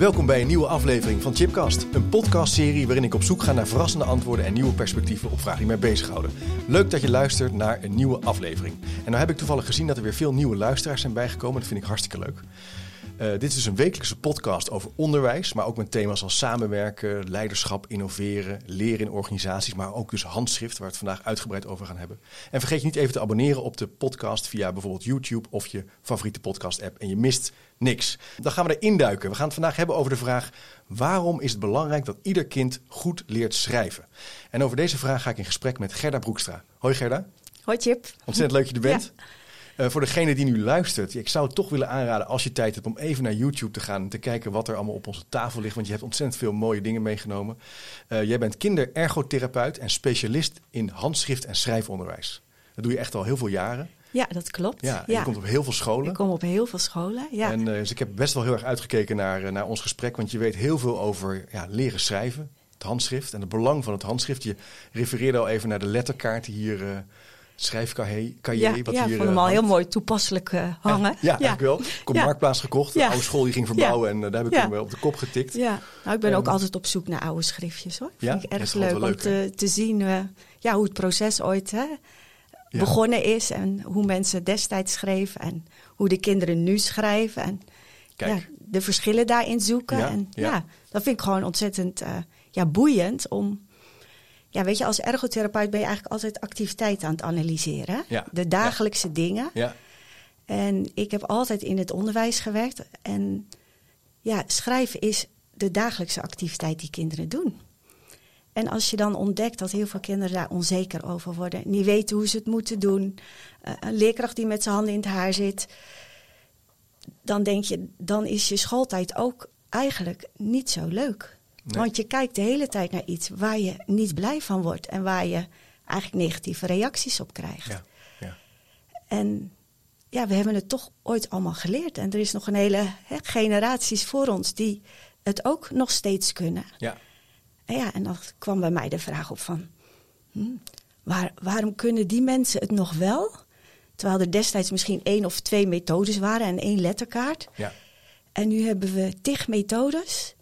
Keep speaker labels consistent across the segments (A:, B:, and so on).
A: Welkom bij een nieuwe aflevering van Chipcast, een podcastserie waarin ik op zoek ga naar verrassende antwoorden en nieuwe perspectieven op vragen die mij bezighouden. Leuk dat je luistert naar een nieuwe aflevering. En nou heb ik toevallig gezien dat er weer veel nieuwe luisteraars zijn bijgekomen. Dat vind ik hartstikke leuk. Uh, dit is dus een wekelijkse podcast over onderwijs, maar ook met thema's als samenwerken, leiderschap, innoveren, leren in organisaties, maar ook dus handschrift, waar we het vandaag uitgebreid over gaan hebben. En vergeet je niet even te abonneren op de podcast via bijvoorbeeld YouTube of je favoriete podcast-app en je mist niks. Dan gaan we erin duiken. We gaan het vandaag hebben over de vraag: waarom is het belangrijk dat ieder kind goed leert schrijven? En over deze vraag ga ik in gesprek met Gerda Broekstra. Hoi Gerda.
B: Hoi Chip.
A: Ontzettend leuk dat je er bent. Ja. Uh, voor degene die nu luistert, ik zou het toch willen aanraden als je tijd hebt om even naar YouTube te gaan en te kijken wat er allemaal op onze tafel ligt. Want je hebt ontzettend veel mooie dingen meegenomen. Uh, jij bent kinderergotherapeut en specialist in handschrift en schrijfonderwijs. Dat doe je echt al heel veel jaren.
B: Ja, dat klopt.
A: Ja, je komt op heel veel scholen.
B: Ik kom op heel veel scholen, ja.
A: En uh, dus ik heb best wel heel erg uitgekeken naar, naar ons gesprek, want je weet heel veel over ja, leren schrijven, het handschrift en het belang van het handschrift. Je refereerde al even naar de letterkaart die hier schrijfcahier.
B: Ja,
A: wat
B: ja,
A: hier,
B: vond hem al heel mooi toepasselijk uh, hangen.
A: Ja, ja, ik wel. Ik ja. Marktplaats gekocht. De oude school die ging verbouwen en uh, daar heb ik hem op de kop getikt.
B: Ja, nou, ik ben ook altijd op zoek naar oude schriftjes hoor. Ja? Vind ik erg leuk, leuk, om te, te zien uh, ja, hoe het proces ooit hè, begonnen is. En hoe mensen destijds schreven. En hoe de kinderen nu schrijven. En ja, de verschillen daarin zoeken. en ja. dat vind ik gewoon ontzettend ja, boeiend om ja, weet je, als ergotherapeut ben je eigenlijk altijd activiteit aan het analyseren. Ja. De dagelijkse dingen. Ja. En ik heb altijd in het onderwijs gewerkt. En ja, schrijven is de dagelijkse activiteit die kinderen doen. En als je dan ontdekt dat heel veel kinderen daar onzeker over worden, niet weten hoe ze het moeten doen, uh, een leerkracht die met zijn handen in het haar zit, dan denk je, dan is je schooltijd ook eigenlijk niet zo leuk. Want je kijkt de hele tijd naar iets waar je niet blij van wordt en waar je eigenlijk negatieve reacties op krijgt. Ja. Ja. En ja, we hebben het toch ooit allemaal geleerd. En er is nog een hele hè, generaties voor ons die het ook nog steeds kunnen. Ja. En ja, en dan kwam bij mij de vraag op van, hm, waar, waarom kunnen die mensen het nog wel? Terwijl er destijds misschien één of twee methodes waren en één letterkaart. Ja. En nu hebben we tig methodes.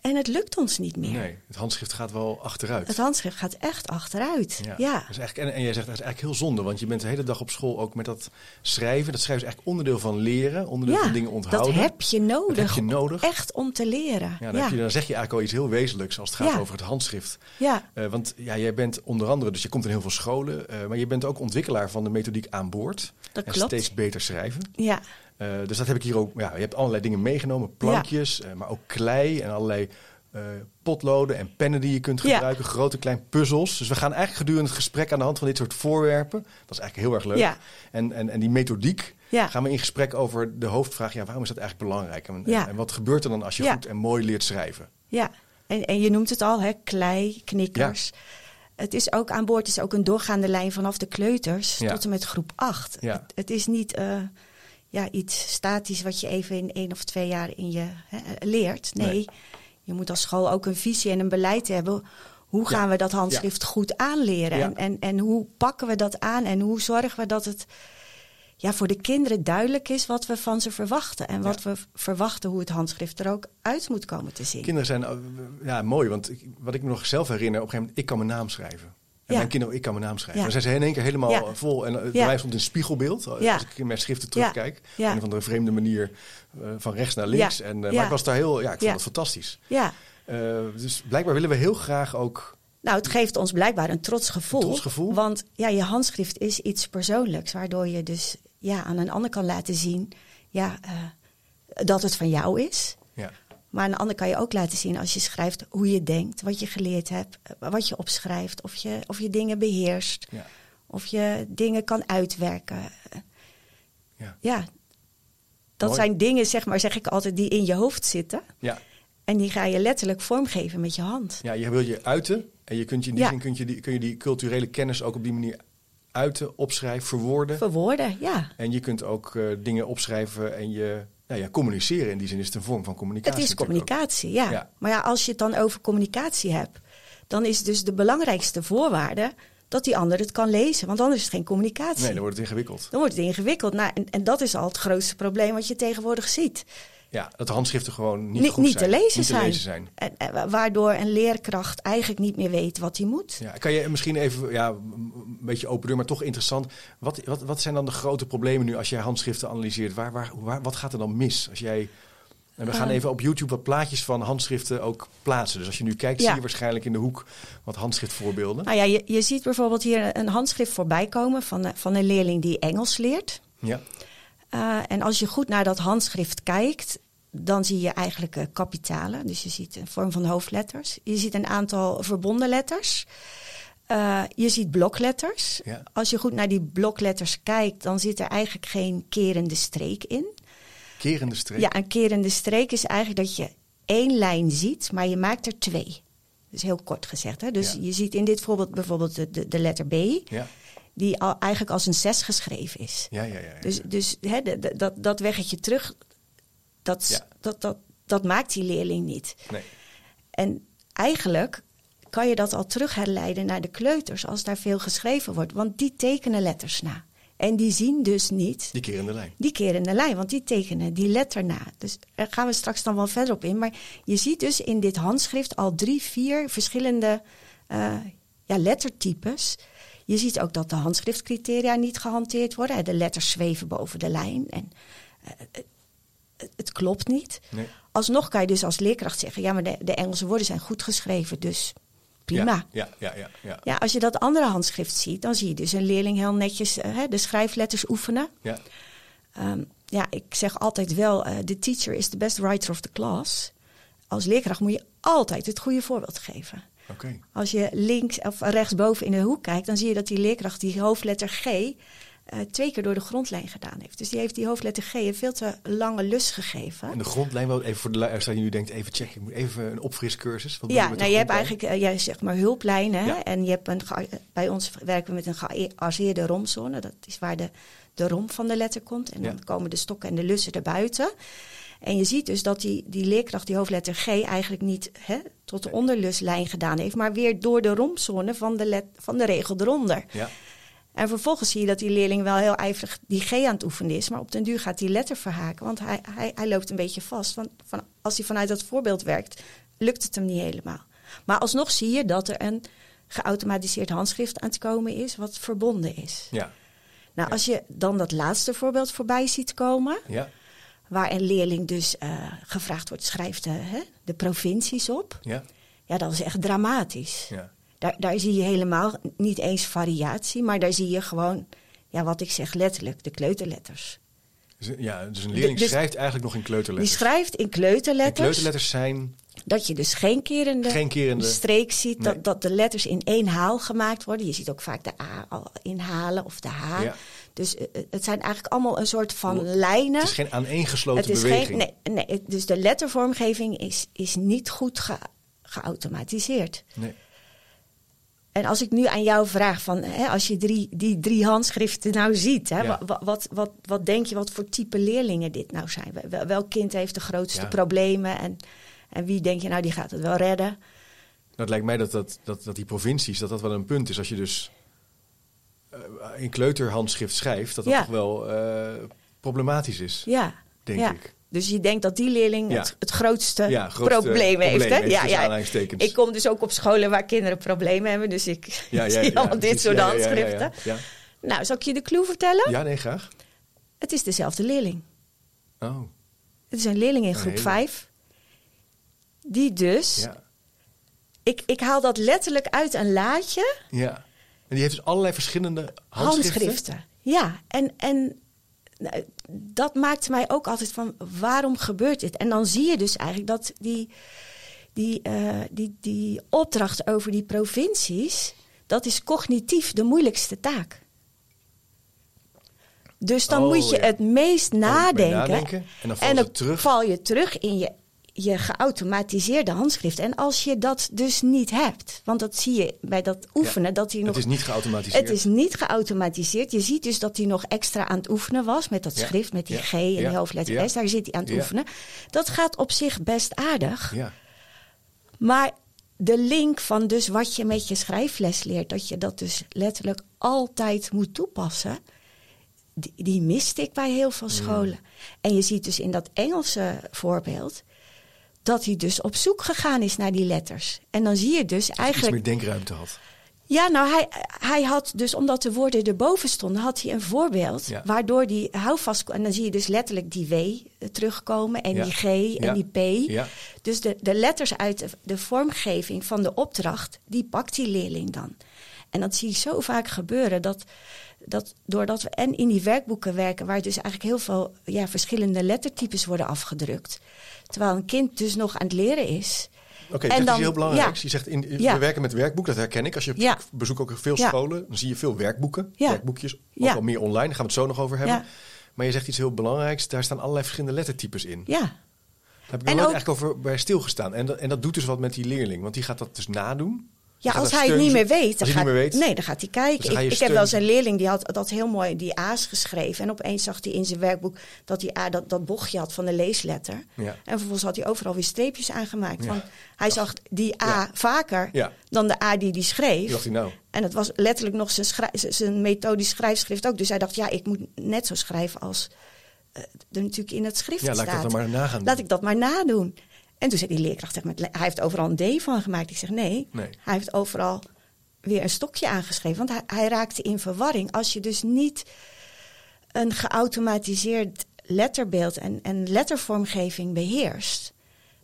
B: En het lukt ons niet meer.
A: Nee, het handschrift gaat wel achteruit.
B: Het handschrift gaat echt achteruit. Ja. ja.
A: Dus eigenlijk, en, en jij zegt dat is eigenlijk heel zonde, want je bent de hele dag op school ook met dat schrijven. Dat schrijven is eigenlijk onderdeel van leren, onderdeel van dingen onthouden.
B: Dat heb je nodig.
A: Dat heb je nodig.
B: Echt om te leren.
A: Ja, dan, je, dan, zeg je eigenlijk al iets heel wezenlijks als het gaat over het handschrift. Ja. Uh, want ja, jij bent onder andere, dus je komt in heel veel scholen, uh, maar je bent ook ontwikkelaar van de methodiek aan boord.
B: Dat
A: en
B: klopt.
A: steeds beter schrijven.
B: Ja.
A: Uh, dus dat heb ik hier ook. Ja, je hebt allerlei dingen meegenomen, plankjes, maar ook klei en allerlei uh, potloden en pennen die je kunt gebruiken, ja. grote kleine puzzels. Dus we gaan eigenlijk gedurende het gesprek aan de hand van dit soort voorwerpen. Dat is eigenlijk heel erg leuk. Ja. En, en, en die methodiek gaan we in gesprek over de hoofdvraag: ja, waarom is dat eigenlijk belangrijk? En, en wat gebeurt er dan als je goed en mooi leert schrijven?
B: Ja, en, en je noemt het al, hè, klei, knikkers. Het is ook aan boord, is ook een doorgaande lijn vanaf de kleuters tot en met groep 8. Het, het, is niet uh, ja, iets statisch wat je even in één of twee jaar in je hè, leert. nee. nee je moet als school ook een visie en een beleid hebben. Hoe gaan we dat handschrift goed aanleren? En, en, en hoe pakken we dat aan? En hoe zorgen we dat het ja, voor de kinderen duidelijk is wat we van ze verwachten. En wat we verwachten hoe het handschrift er ook uit moet komen te zien.
A: Kinderen zijn ja, mooi, want wat ik me nog zelf herinner, op een gegeven moment, ik kan mijn naam schrijven. En mijn kinderen, ik kan mijn naam schrijven. Dan zijn ze in één keer helemaal vol. En bij mij stond een spiegelbeeld. Als ik in mijn schriften terugkijk. Op een of andere vreemde manier uh, van rechts naar links. En, Maar ik was daar heel, ja, ik vond het fantastisch. Ja. Uh, dus blijkbaar willen we heel graag ook...
B: Nou, het geeft ons blijkbaar een trots gevoel.
A: Een trots gevoel.
B: Want ja, je handschrift is iets persoonlijks. Waardoor je dus ja, aan een ander kan laten zien ja, dat het van jou is. Maar aan de andere kan je ook laten zien als je schrijft hoe je denkt, wat je geleerd hebt, wat je opschrijft, of je, of je dingen beheerst, ja. of je dingen kan uitwerken. Ja. ja. dat zijn dingen, zeg maar, zeg ik altijd, die in je hoofd zitten. Ja. En die ga je letterlijk vormgeven met je hand.
A: Ja, je wil je uiten. En je kunt je in die zin kun je die, kun je die culturele kennis ook op die manier uiten, opschrijven, verwoorden.
B: Verwoorden, ja.
A: En je kunt ook uh, dingen opschrijven en je nou ja, communiceren. In die zin is het een vorm van communicatie.
B: Het is communicatie, ja. ja. Maar ja, als je het dan over communicatie hebt, dan is dus de belangrijkste voorwaarde dat die ander het kan lezen. Want anders is het geen communicatie.
A: Nee, dan wordt het ingewikkeld.
B: Dan wordt het ingewikkeld. Nou, en, en dat is al het grootste probleem wat je tegenwoordig ziet.
A: Ja, dat de handschriften gewoon niet,
B: niet,
A: goed
B: niet
A: zijn.
B: Te lezen niet te lezen zijn. En, en, waardoor een leerkracht eigenlijk niet meer weet wat hij moet.
A: Ja, kan je misschien even, ja, een beetje open deur, maar toch interessant. Wat, wat, wat zijn dan de grote problemen nu als jij handschriften analyseert? Waar, waar, waar, wat gaat er dan mis als jij en we gaan ehm. even op YouTube wat plaatjes van handschriften ook plaatsen. Dus als je nu kijkt, zie je waarschijnlijk in de hoek wat handschriftvoorbeelden.
B: Nou ja, je, je ziet bijvoorbeeld hier een handschrift voorbij komen van, eh, van een leerling die Engels leert. Ja. Uh, en als je goed naar dat handschrift kijkt, dan zie je eigenlijk uh, kapitalen. Dus je ziet een vorm van hoofdletters. Je ziet een aantal verbonden letters. Uh, je ziet blokletters. Ja. Als je goed naar die blokletters kijkt, dan zit er eigenlijk geen kerende streek in.
A: Kerende streek?
B: Ja, een kerende streek is eigenlijk dat je één lijn ziet, maar je maakt er twee. Dus heel kort gezegd. Hè? Dus je ziet in dit voorbeeld bijvoorbeeld de, de, de letter B. Ja. Die al, eigenlijk als een zes geschreven is. Ja, ja, ja, Dus, dus hè, de, dat, dat weggetje terug, dat, dat, dat, dat maakt die leerling niet. Nee. En eigenlijk kan je dat al terug herleiden naar de kleuters als daar veel geschreven wordt. Want die tekenen letters na. En die zien dus niet.
A: Die kerende lijn.
B: Die kerende lijn, want die tekenen die letter na. Dus daar gaan we straks dan wel verder op in. Maar je ziet dus in dit handschrift al drie, vier verschillende uh, ja, lettertypes. Je ziet ook dat de handschriftcriteria niet gehanteerd worden. De letters zweven boven de lijn. En uh, het klopt niet. Nee. Alsnog kan je dus als leerkracht zeggen: ja, maar de, de Engelse woorden zijn goed geschreven. Dus prima.
A: Ja, ja, ja, ja,
B: ja. als je dat andere handschrift ziet, dan zie je dus een leerling heel netjes uh, de schrijfletters oefenen. Ja. Um, ja, ik zeg altijd wel, uh, the teacher is the best writer of the class. Als leerkracht moet je altijd het goede voorbeeld geven. Okay. Als je links of rechtsboven in de hoek kijkt, dan zie je dat die leerkracht die hoofdletter G uh, twee keer door de grondlijn gedaan heeft. Dus die heeft die hoofdletter G een veel te lange lus gegeven.
A: En de grondlijn, wel even voor de luisteraar die nu denkt, even checken, ik moet even een opfriscursus.
B: Wat ja, nou je hebt eigenlijk uh, ja, zeg maar hulplijnen. Ja. En je hebt een, bij ons werken we met een gearseerde romzone. Dat is waar de, de rom van de letter komt. En dan komen de stokken en de lussen erbuiten. En je ziet dus dat die, die leerkracht, die hoofdletter G, eigenlijk niet hè, tot de onderluslijn gedaan heeft, maar weer door de romzone van de, let, van de regel eronder. Ja. En vervolgens zie je dat die leerling wel heel ijverig die G aan het oefenen is. Maar op den duur gaat die letter verhaken. Want hij, hij, hij loopt een beetje vast. Want van, als hij vanuit dat voorbeeld werkt, lukt het hem niet helemaal. Maar alsnog zie je dat er een geautomatiseerd handschrift aan het komen is, wat verbonden is. Ja. Nou, als je dan dat laatste voorbeeld voorbij ziet komen, ja. Waar een leerling dus uh, gevraagd wordt, schrijft de, hè, de provincies op. Ja. ja, dat is echt dramatisch. Ja. Daar, daar zie je helemaal niet eens variatie, maar daar zie je gewoon, ja, wat ik zeg letterlijk, de kleuterletters.
A: Dus, ja, dus een leerling dus schrijft eigenlijk nog in kleuterletters.
B: Die schrijft in kleuterletters. En
A: kleuterletters zijn.
B: Dat je dus geen kerende,
A: geen kerende
B: streek ziet, dat, dat de letters in één haal gemaakt worden. Je ziet ook vaak de A al inhalen of de H. Ja. Dus uh, het zijn eigenlijk allemaal een soort van lijnen.
A: Het is geen aaneengesloten het is beweging.
B: Geen, nee, nee, dus de lettervormgeving is, is niet goed ge, geautomatiseerd. Nee. En als ik nu aan jou vraag van, hè, als je drie, die drie handschriften nou ziet, hè, wat, wat, wat, wat, denk je wat voor type leerlingen dit nou zijn? welk kind heeft de grootste problemen en, en wie denk je nou die gaat het wel redden? Nou,
A: het lijkt mij dat, dat, dat, dat die provincies, dat dat wel een punt is. Als je dus in kleuterhandschrift schrijft, dat dat toch wel uh, problematisch is. Ja. Denk ik.
B: Dus je denkt dat die leerling het, grootste, probleem heeft. Hè? Ja, ja. Ik kom dus ook op scholen waar kinderen problemen hebben. Dus ik ja, ja, zie allemaal dit soort handschriften. Nou, zal ik je de clue vertellen?
A: Ja, nee, graag.
B: Het is dezelfde leerling. Oh. Het is een leerling in groep 5. Die dus... Ik, ik haal dat letterlijk uit een laadje.
A: Ja. En die heeft dus allerlei verschillende handschriften. handschriften.
B: Ja, en, en nou, dat maakt mij ook altijd van waarom gebeurt dit? En dan zie je dus eigenlijk dat die, die, uh, die, die opdracht over die provincies, dat is cognitief de moeilijkste taak. Dus dan moet je het meest nadenken.
A: nadenken. En dan, val, je terug.
B: val je terug in je, je geautomatiseerde handschrift. En als je dat dus niet hebt, want dat zie je bij dat oefenen, dat hij nog.
A: Het is niet geautomatiseerd.
B: Het is niet geautomatiseerd. Je ziet dus dat hij nog extra aan het oefenen was met dat schrift, met die G en die hoofdletter S. Daar zit hij aan het oefenen. Dat gaat op zich best aardig.
A: Ja.
B: Maar de link van dus wat je met je schrijfles leert, dat je dat dus letterlijk altijd moet toepassen, die, die miste ik bij heel veel scholen. En je ziet dus in dat Engelse voorbeeld dat hij dus op zoek gegaan is naar die letters. En dan zie je dus dat eigenlijk.
A: meer denkruimte had.
B: Ja, nou, hij, hij had dus, omdat de woorden erboven stonden, had hij een voorbeeld. Waardoor die houvast. En dan zie je dus letterlijk die W eh, terugkomen. En die G en die P. Dus de, de letters uit de, de, vormgeving van de opdracht, die pakt die leerling dan. En dat zie je zo vaak gebeuren. Dat, dat doordat we en in die werkboeken werken, waar dus eigenlijk heel veel ja, verschillende lettertypes worden afgedrukt. Terwijl een kind dus nog aan het leren is
A: Oké, dat is heel belangrijk. Je zegt, in, we werken met werkboek, dat herken ik. Als je ja. bezoekt ook veel scholen, dan zie je veel werkboeken. Werkboekjes, ook wel meer online, daar gaan we het zo nog over hebben. Maar je zegt iets heel belangrijks, daar staan allerlei verschillende lettertypes in.
B: Ja.
A: Daar heb ik nooit eigenlijk over bij stilgestaan. En dat, en dat doet dus wat met die leerling, want die gaat dat dus nadoen.
B: Ja, als hij het niet meer weet, dan gaat, nee, dan gaat hij kijken. Dus ik, ik heb wel eens een leerling die had dat heel mooi die A's geschreven. En opeens zag hij in zijn werkboek dat hij A dat, dat bochtje had van de leesletter. Ja. En vervolgens had hij overal weer streepjes aangemaakt. Want hij zag die A vaker dan de A die hij schreef.
A: dacht hij nou?
B: En het was letterlijk nog zijn, zijn methodisch schrijfschrift ook. Dus hij dacht, ja, ik moet net zo schrijven als uh, er natuurlijk in het schrift
A: ja,
B: staat.
A: laat ik dat maar nagaan.
B: Laat ik dat maar nadoen. En toen zei die leerkracht tegen me, hij heeft overal een D van gemaakt. Ik zeg nee, hij heeft overal weer een stokje aangeschreven. Want hij, hij, raakte in verwarring. Als je dus niet een geautomatiseerd letterbeeld en, en lettervormgeving beheerst...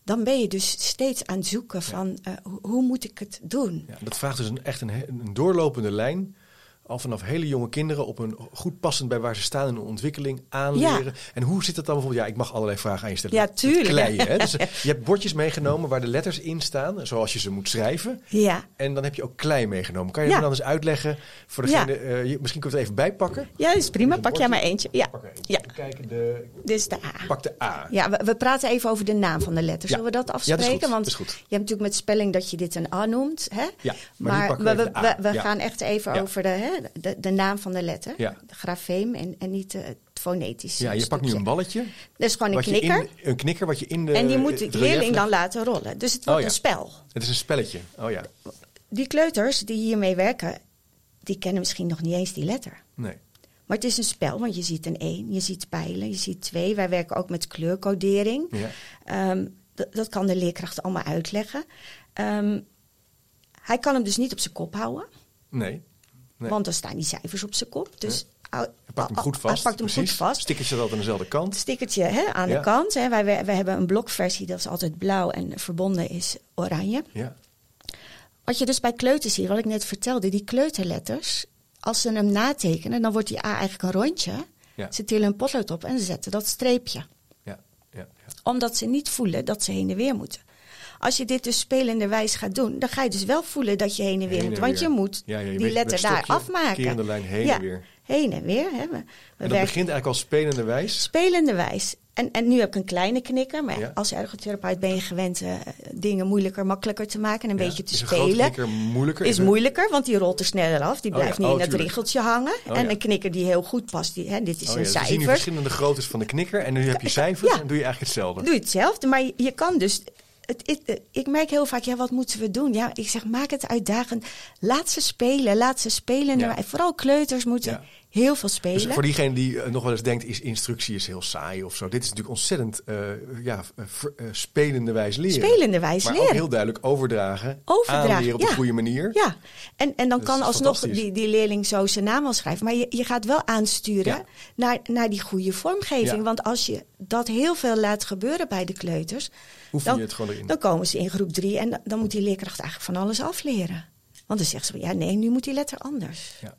B: dan ben je dus steeds aan het zoeken van uh, hoe, moet ik het doen.
A: Ja, dat vraagt dus een, echt een, een doorlopende lijn al vanaf hele jonge kinderen op een goed passend bij waar ze staan in hun ontwikkeling aanleren. En hoe zit het dan bijvoorbeeld? Ja, ik mag allerlei vragen aan je stellen.
B: Ja, tuurlijk.
A: Kleien, hè? Dus, je hebt bordjes meegenomen waar de letters in staan, zoals je ze moet schrijven.
B: Ja.
A: En dan heb je ook klei meegenomen. Kan je ja. me dan eens uitleggen voor degene, uh, misschien kun je het even bijpakken?
B: Ja, dat is prima. Pak jij maar eentje. Ja.
A: Ja. Kijken, de...
B: Dit is de A.
A: Pak de A.
B: Ja, we, we praten even over de naam van de letters. Zullen we dat afspreken?
A: Ja, dat is goed.
B: Want
A: dat is goed.
B: je hebt natuurlijk met spelling dat je dit een A noemt. Hè?
A: Ja,
B: maar,
A: maar
B: we, we, we, gaan echt even over de, hè, de, de naam van de letter.
A: Ja.
B: De grafeem en, en niet het fonetische
A: Ja, je pakt nu een balletje.
B: Dat is gewoon een knikker.
A: In, een knikker wat je in de
B: En die moet de leerling dan laten rollen. Dus het wordt
A: oh,
B: een spel.
A: Het is een spelletje. Oh ja.
B: Die kleuters die hiermee werken, die kennen misschien nog niet eens die letter.
A: Nee.
B: Maar het is een spel, want je ziet een 1, je ziet pijlen, je ziet 2. Wij werken ook met kleurcodering.
A: Ja.
B: Um, dat kan de leerkracht allemaal uitleggen. Um, hij kan hem dus niet op zijn kop houden.
A: Nee. Nee.
B: Want dan staan die cijfers op zijn kop. Dus
A: hij pakt hem goed vast.
B: Hij pakt hem
A: precies.
B: goed vast.
A: Stickertje dat aan dezelfde kant.
B: Stickertje hè, aan
A: ja.
B: de kant. Hè. Wij, wij, hebben een blokversie, dat is altijd blauw en verbonden is oranje.
A: Ja.
B: Wat je dus bij kleuters ziet, wat ik net vertelde, die kleuterletters, als ze hem natekenen, dan wordt die A eigenlijk een rondje.
A: Ja.
B: Ze tillen een potlood op en ze zetten dat streepje.
A: Ja. Ja.
B: Omdat ze niet voelen dat ze heen en weer moeten. Als je dit dus spelenderwijs gaat doen, dan ga je dus wel voelen dat je heen en weer
A: heen
B: moet. Want je moet
A: ja, ja, je
B: die letter daar afmaken.
A: Kerende lijn heen en weer.
B: Heen en weer. Hè. We, we
A: en dat
B: werken,
A: begint eigenlijk al spelenderwijs?
B: Spelenderwijs. En, en nu heb ik een kleine knikker. Maar
A: Ja.
B: als ergotherapeut ben je gewend uh, dingen moeilijker, makkelijker te maken. En een
A: Ja.
B: beetje te
A: is een
B: spelen.
A: knikker moeilijker?
B: Is moeilijker, want die rolt er sneller af. Die
A: Oh
B: blijft
A: ja,
B: niet
A: oh,
B: in het
A: tuurlijk.
B: riegeltje hangen.
A: Oh
B: en een knikker die heel goed past. Die, hè, dit is
A: Oh
B: een
A: dus we zien nu
B: cijfer.
A: verschillende groottes van de knikker en nu heb je cijfers en doe je eigenlijk hetzelfde.
B: Doe je hetzelfde, maar je, je kan dus. Het, het- het- ik merk heel vaak, ja, wat moeten we doen? Ja, ik zeg, maak het uitdagend. Laat ze spelen, laat ze spelen.
A: Ja.
B: Vooral kleuters moeten
A: Ja.
B: heel veel spelen.
A: Dus voor diegene die eh, nog wel eens denkt, is instructie is heel saai of zo. Dit is natuurlijk ontzettend eh, ja, eh, eh, spelende wijs leren.
B: Spelenderwijs
A: maar
B: leren.
A: ook heel duidelijk overdragen,
B: Overdragen,
A: aanleren op
B: ja.
A: de goede manier.
B: Ja, en, en dan
A: Dat
B: kan alsnog die, die leerling zo zijn naam al schrijven. Maar je, je gaat wel aansturen naar, naar die goede vormgeving. Want als je dat heel veel laat gebeuren bij de kleuters...
A: Oefen
B: dan,
A: je het gewoon erin.
B: dan komen ze in groep drie en dan, dan moet die leerkracht eigenlijk van alles afleren. Want dan zegt ze, ja nee, nu moet die letter anders.
A: Ja.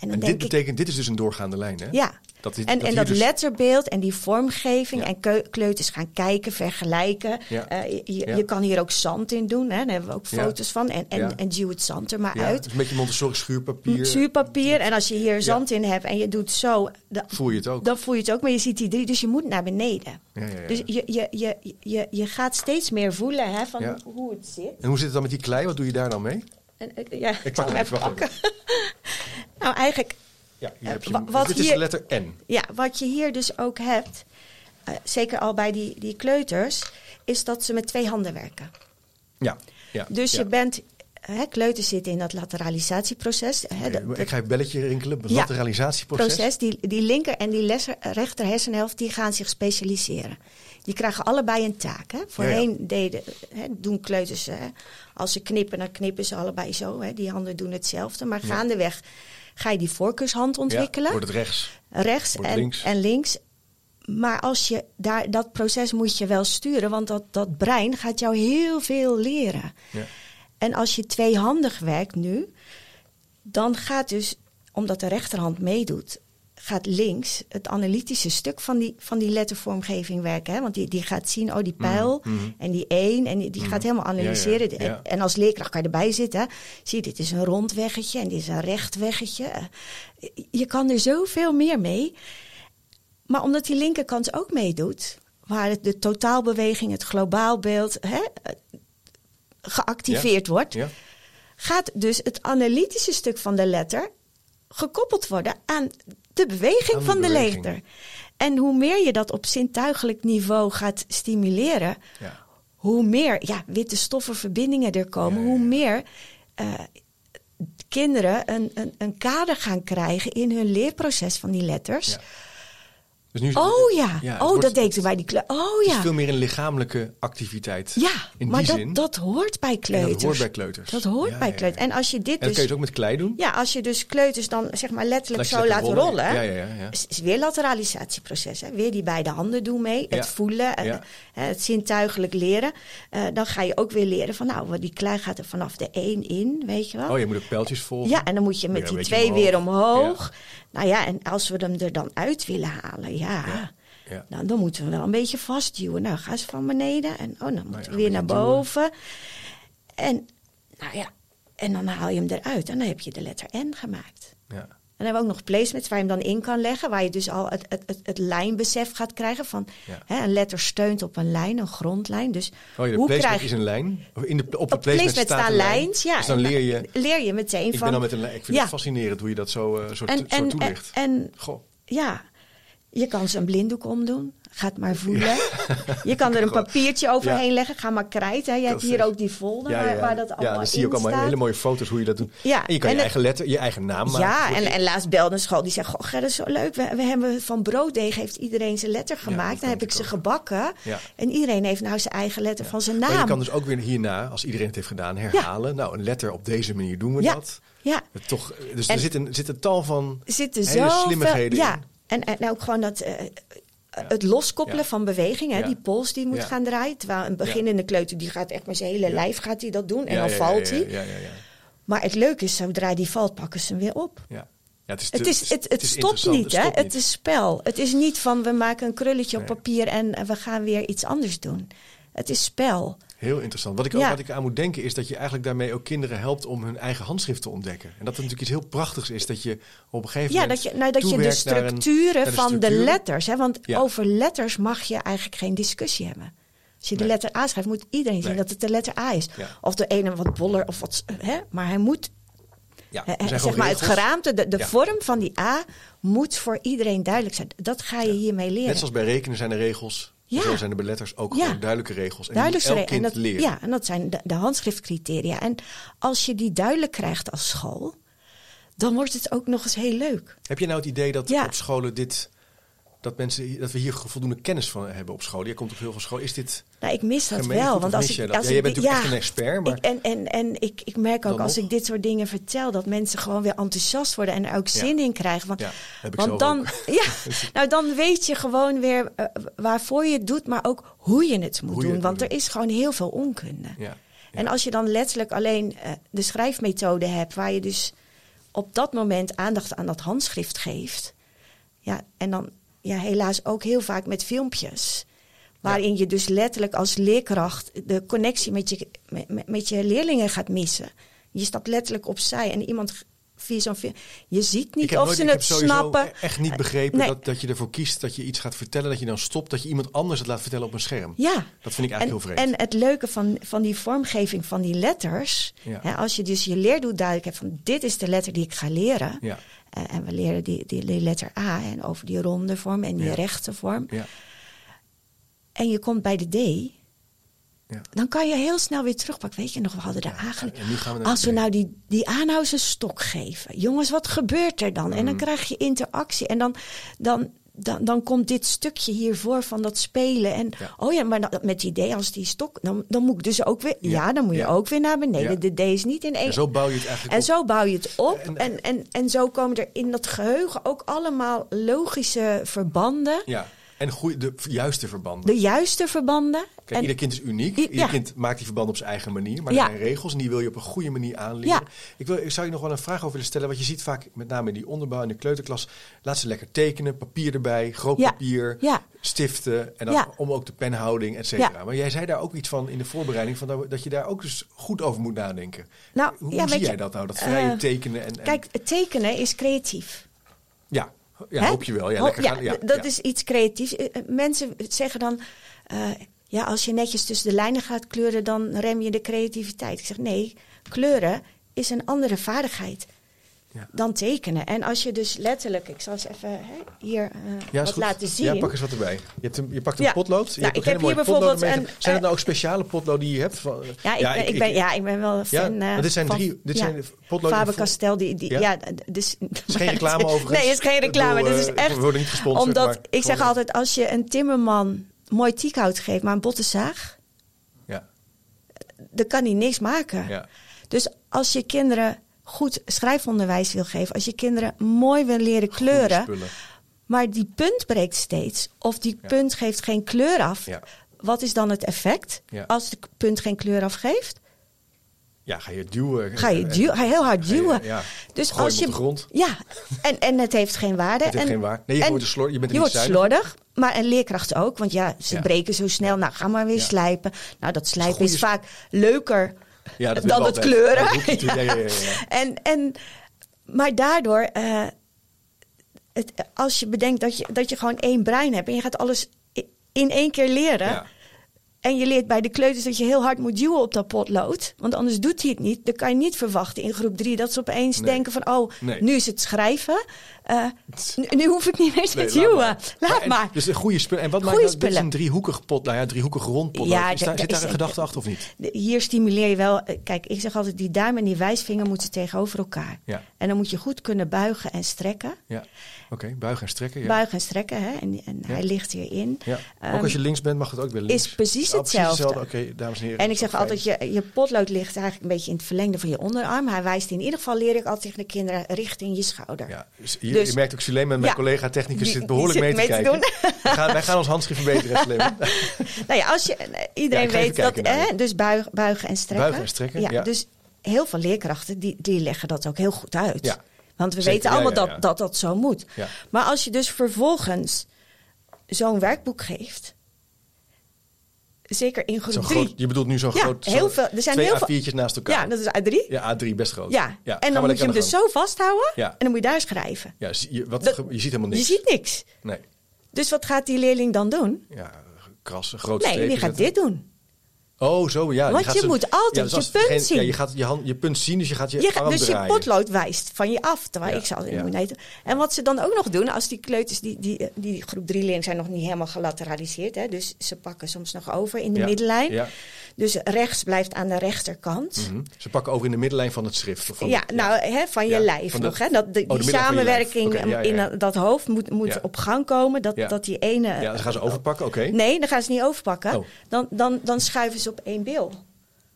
A: En, dan en dit betekent, dit is dus een doorgaande lijn, hè?
B: Ja. Dat is, en dat, en dat dus... letterbeeld en die vormgeving en kleuters gaan kijken, vergelijken. Ja. Uh, je, je, kan hier ook zand in doen, hè? daar hebben we ook foto's van. En, en, en duw het zand er maar uit.
A: Dus een beetje Montessori schuurpapier.
B: Schuurpapier. En als je hier zand in hebt en je doet zo...
A: Dan voel je het ook.
B: Dan voel je het ook, maar je ziet die drie, dus je moet naar beneden. Dus je, je, je, je, je gaat steeds meer voelen hè, van hoe het zit.
A: En hoe zit het dan met die klei? Wat doe je daar dan mee?
B: En, ja, ik pak hem even pakken. Nou, eigenlijk
A: ja, hier heb je, wat dit is de letter N.
B: Ja, wat je hier dus ook hebt, uh, zeker al bij die, die kleuters, is dat ze met twee handen werken.
A: Ja. ja
B: dus je bent Hè, kleuters zitten in dat lateralisatieproces. Hè,
A: dat, ik ga een belletje rinkelen. Het lateralisatieproces.
B: Proces, die, die linker en die lesser, rechter hersenhelft die gaan zich specialiseren. Die krijgen allebei een taak. Hè. Voorheen Deden, hè, doen kleuters, hè, als ze knippen, dan knippen ze allebei zo. Hè. Die handen doen hetzelfde. Maar gaandeweg ga je die voorkeurshand ontwikkelen.
A: wordt het rechts.
B: Rechts en links. en links. Maar als je daar, dat proces moet je wel sturen, want dat, dat brein gaat jou heel veel leren. Ja. En als je tweehandig werkt nu, dan gaat dus, omdat de rechterhand meedoet, gaat links het analytische stuk van die, van die lettervormgeving werken. Hè? Want die, die gaat zien, oh die mhm, pijl mhm. en die één. En die, die gaat mhm. helemaal analyseren. En, als leerkracht kan je erbij zitten. Zie dit is een rond weggetje en dit is een recht weggetje. Eh, je kan er zoveel meer mee. Maar omdat die linkerkant ook meedoet, waar de totaalbeweging, het globaal beeld hè, geactiveerd wordt, gaat dus het analytische stuk van de letter gekoppeld worden aan de beweging van de, letter. En hoe meer je dat op zintuigelijk niveau gaat stimuleren, ja. hoe meer ja, witte stoffenverbindingen er komen, hoe meer uh, kinderen een, een, een kader gaan krijgen in hun leerproces van die letters. Dus nu, oh ja, oh dat deed ze bij die kleuters. Oh ja.
A: Het is veel meer een lichamelijke activiteit.
B: Ja, in maar dat, dat hoort bij kleuters.
A: dat hoort bij kleuters.
B: Dat hoort bij kleuters. En als je dit en
A: dat
B: dus,
A: kun je het ook met klei doen?
B: Ja, als je dus kleuters dan zeg maar letterlijk zo laat rollen. ja, ja, ja, Is, is weer lateralisatieproces. Hè? Weer die beide handen doen mee. Het voelen, en, het zintuigelijk leren. Uh, dan ga je ook weer leren van nou, die klei gaat er vanaf de één in, weet je wel.
A: Oh, je moet ook pijltjes volgen.
B: Ja, en dan moet je met die twee weer omhoog. Nou ja, en als we hem er dan uit willen halen, ja. ja. Nou, dan moeten we wel een beetje vastduwen. Nou, ga eens van beneden en oh, dan nou moeten we weer naar boven. En, nou ja, en dan haal je hem eruit en dan heb je de letter N gemaakt. Ja. En dan hebben we ook nog placements waar je hem dan in kan leggen. Waar je dus al het, het, het, het lijnbesef gaat krijgen van hè, een letter steunt op een lijn, een grondlijn. Dus
A: oh, de hoe placement krijg... is een lijn? In de, op de
B: op placement, placement staan lijns. Ja,
A: dus dan leer je,
B: leer je meteen
A: ik
B: van... Ben
A: dan met een, ik vind het fascinerend hoe je dat zo, uh, zo, en, zo toelicht.
B: En, en Goh. ja, je kan ze een blinddoek omdoen. Ga het maar voelen. Je kan er een papiertje overheen leggen. Ga maar krijten. Je hebt hier ook die folder waar, waar, dat allemaal
A: Ja, dan zie je ook allemaal hele mooie foto's hoe je dat doet. Ja, en je kan je eigen letter, je eigen naam maken.
B: Ja, en, en laatst belde een school die zegt... Goh, dat is zo leuk. We, we hebben van brooddeeg heeft iedereen zijn letter gemaakt. dan heb ik ze gebakken. En iedereen heeft nou zijn eigen letter van zijn naam. Maar
A: je kan dus ook weer hierna, als iedereen het heeft gedaan, herhalen. Nou, een letter op deze manier doen we dat. Ja. Toch, dus er zit een, zit een tal van hele slimmigheden
B: ja. in. En, en ook gewoon dat, uh, het loskoppelen van beweging, hè, die pols die moet gaan draaien. Terwijl een beginnende kleuter die gaat echt met zijn hele lijf gaat hij dat doen en dan valt hij. Maar het leuke is, zodra die valt, pakken ze hem weer op. Ja. het, is het, is, het, het, stopt niet, hè? Het is spel. Het is niet van we maken een krulletje op papier en we gaan weer iets anders doen. Het is spel.
A: Heel interessant. Wat ik, ook, wat ik aan moet denken is dat je eigenlijk daarmee ook kinderen helpt om hun eigen handschrift te ontdekken. En dat het natuurlijk iets heel prachtigs is dat je op een gegeven
B: ja,
A: moment.
B: Ja, dat je, nou, dat je de structuren van de letters. Hè, want over letters mag je eigenlijk geen discussie hebben. Als je de letter A schrijft, moet iedereen zien dat het de letter A is. Of de ene wat boller of wat. Hè, maar hij moet. Ja, zeg maar het geraamte, de, de vorm van die A moet voor iedereen duidelijk zijn. Dat ga je hiermee leren.
A: Net zoals bij rekenen zijn er regels ja. Zo zijn de beletters ook gewoon duidelijke regels. En duidelijke elk kind
B: en dat, Ja, en dat zijn de, de handschriftcriteria. En als je die duidelijk krijgt als school, dan wordt het ook nog eens heel leuk.
A: Heb je nou het idee dat op scholen dit dat, mensen, dat we hier voldoende kennis van hebben op school. Je komt op heel veel school. Is dit.
B: Nou, ik mis dat wel. Want als ik, als
A: ja, jij bent natuurlijk echt een expert. Maar
B: ik, en en, en ik, ik merk ook als ik dit soort dingen vertel, dat mensen gewoon weer enthousiast worden en er ook zin in krijgen. Want, want dan, ja, nou, dan weet je gewoon weer uh, waarvoor je het doet, maar ook hoe je het moet doen. want er is gewoon heel veel onkunde. En als je dan letterlijk alleen uh, de schrijfmethode hebt, waar je dus op dat moment aandacht aan dat handschrift geeft. Ja, en dan ja, helaas ook heel vaak met filmpjes. Waarin je dus letterlijk als leerkracht de connectie met je, met, met je leerlingen gaat missen. Je stapt letterlijk opzij en iemand via zo'n Je ziet niet of ze het snappen. Ik
A: heb echt niet begrepen dat, dat je ervoor kiest dat je iets gaat vertellen, dat je dan stopt, dat je iemand anders het laat vertellen op een scherm.
B: Ja.
A: Dat vind ik eigenlijk heel vreemd.
B: En het leuke van, van die vormgeving van die letters, hè, als je dus je leerdoel duidelijk hebt van dit is de letter die ik ga leren. Ja. Uh, en we leren die, die, letter A en over die ronde vorm en die ja. rechte vorm. Ja. En je komt bij de D. Ja. Dan kan je heel snel weer terugpakken. Weet je nog, we hadden de ja, Als we nou die, die aanhouders een stok geven. Jongens, wat gebeurt er dan? En dan mhm. krijg je interactie. En dan, dan, dan, dan komt dit stukje hiervoor van dat spelen. En oh ja, maar met het idee als die stok, dan, dan moet ik dus ook weer. Ja, dan moet je ook weer naar beneden. De D is niet in één.
A: En zo bouw je het eigenlijk.
B: En zo bouw je het op. En, en, en, en zo komen er in dat geheugen ook allemaal logische verbanden.
A: Ja. En goeie, de juiste verbanden.
B: De juiste verbanden.
A: Kijk, en, ieder kind is uniek. Ieder kind maakt die verbanden op zijn eigen manier. Maar er zijn regels en die wil je op een goede manier aanleren. Ik, wil, ik zou je nog wel een vraag over willen stellen. Want je ziet vaak, met name in die onderbouw in de kleuterklas... laat ze lekker tekenen, papier erbij, groot papier, stiften... en dan om ook de penhouding, et cetera. Maar jij zei daar ook iets van in de voorbereiding... Van dat, je daar ook dus goed over moet nadenken. Nou, hoe zie jij dat nou, dat vrije uh, tekenen? En,
B: en... Kijk, tekenen is creatief.
A: Ja, ja, hoop je wel. Ja, lekker gaan, ja,
B: dat is iets creatiefs. Eh, eh, mensen zeggen dan, uh, ja, als je netjes tussen de lijnen gaat kleuren, dan rem je de creativiteit. Ik zeg nee, kleuren is een andere vaardigheid ja. dan tekenen. En als je dus letterlijk, ik zal eens even hè, hier uh, wat laten zien.
A: Ja, pak eens wat erbij. Je, hebt een, je pakt een potlood. Je nou, ik heb hier bijvoorbeeld een, Zijn het nou ook speciale potloden die je hebt? Van,
B: ja, ik, ben, ik, ben, ja, ik ben wel fan ja,
A: uh, dit zijn drie, dit zijn potloden.
B: Faber Castell, die, die, ja. dus,
A: het is geen reclame overigens.
B: Nee, het is geen reclame. Dit is eh, echt, we worden niet gesponsord. Omdat, ik zeg altijd, als je een timmerman mooi tiekhout geeft, maar een botte zaag, ja. dan kan hij niks maken. Ja. Dus als je kinderen goed schrijfonderwijs wil geven, als je kinderen mooi wil leren kleuren, maar die punt breekt steeds, of die punt geeft geen kleur af, wat is dan het effect als de punt geen kleur afgeeft?
A: Ja, ga je duwen.
B: Ga je, duwen, ga je heel hard duwen.
A: ja. Dus als je. Op de grond.
B: Ja, en, en het heeft geen waarde.
A: Het heeft
B: en,
A: geen waarde. Nee, je, wordt, slor, je bent
B: je wordt slordig. Maar een leerkracht ook, want ja, ze breken zo snel. Nou, ga maar weer slijpen. Nou, dat slijpen is vaak leuker ja, dat dan het kleuren. Ja. Ja, en, en, maar daardoor, uh, het, als je bedenkt dat je, dat je gewoon één brein hebt en je gaat alles in één keer leren. En je leert bij de kleuters dat je heel hard moet duwen op dat potlood. Want anders doet hij het niet. Dan kan je niet verwachten in groep drie dat ze opeens denken van... oh, nu is het schrijven. Uh, nu, hoef ik niet meer te nee, duwen. Laat maar.
A: Dus een goede spul. En wat maakt dit is een driehoekig pot, nou ja, driehoekig rond pot. Ja, is daar, zit daar een gedachte achter of niet?
B: Hier stimuleer je wel... Eh, kijk, ik zeg altijd, die duim en die wijsvinger moeten tegenover elkaar. Ja. En dan moet je goed kunnen buigen en strekken.
A: Ja. Oké, buigen en strekken. Ja.
B: Buigen en strekken, hè? En, en hij ligt hierin.
A: Ja. ook als je ehm, links bent, mag het ook weer links.
B: Is precies hetzelfde.
A: Oké, okay, dames en heren.
B: En ik zeg altijd, je, je potlood ligt eigenlijk een beetje in het verlengde van je onderarm. Hij wijst in ieder geval, leer ik altijd tegen de kinderen, richting je schouder. Ja,
A: dus hier, dus, je merkt ook, Suleiman, mijn collega technicus, zit behoorlijk mee te kijken. wij, gaan, wij gaan ons handschrift verbeteren, Suleiman.
B: nou ja, als je, iedereen weet dat, hè, dus buigen, buigen en strekken.
A: Buigen en strekken, ja.
B: Dus heel veel leerkrachten, die, die leggen dat ook heel goed uit. Ja. Want we weten allemaal Dat, dat dat zo moet. Maar als je dus vervolgens zo'n werkboek geeft. Zeker in groep 3.
A: Je bedoelt nu zo'n
B: ja,
A: groot.
B: Heel veel, er zijn
A: twee
B: heel
A: A4'tjes naast elkaar.
B: Ja, dat is A3.
A: Ja, A3 best groot.
B: Ja, en dan moet je hem dus zo vasthouden. Ja. En dan moet je daar schrijven.
A: Ja, je, wat, je ziet helemaal niks.
B: Je ziet niks. Nee. Dus wat gaat die leerling dan doen?
A: Ja, krassen, grote Nee,
B: die gaat dit doen.
A: Oh, zo ja.
B: Want je, moet altijd je punt zien.
A: Ja, je gaat je, hand, je punt zien, dus je gaat je, je arm
B: Dus
A: draaien.
B: je potlood wijst van je af. Terwijl ik moet En wat ze dan ook nog doen, als die kleuters, die, die, die groep 3 leerlingen zijn nog niet helemaal gelateraliseerd. Hè, dus ze pakken soms nog over in de middenlijn. Dus rechts blijft aan de rechterkant.
A: Mm -hmm. Ze pakken over in de middenlijn van het schrift. Van
B: ja, nou, hè, van je lijf nog. Hè, dat, de, oh, die samenwerking in dat hoofd moet, moet op gang komen. Dat, dat die ene...
A: Ja, dan gaan ze overpakken, oké.
B: Nee, dan gaan ze niet overpakken. Oh. Dan, dan, dan schuiven ze op één bil.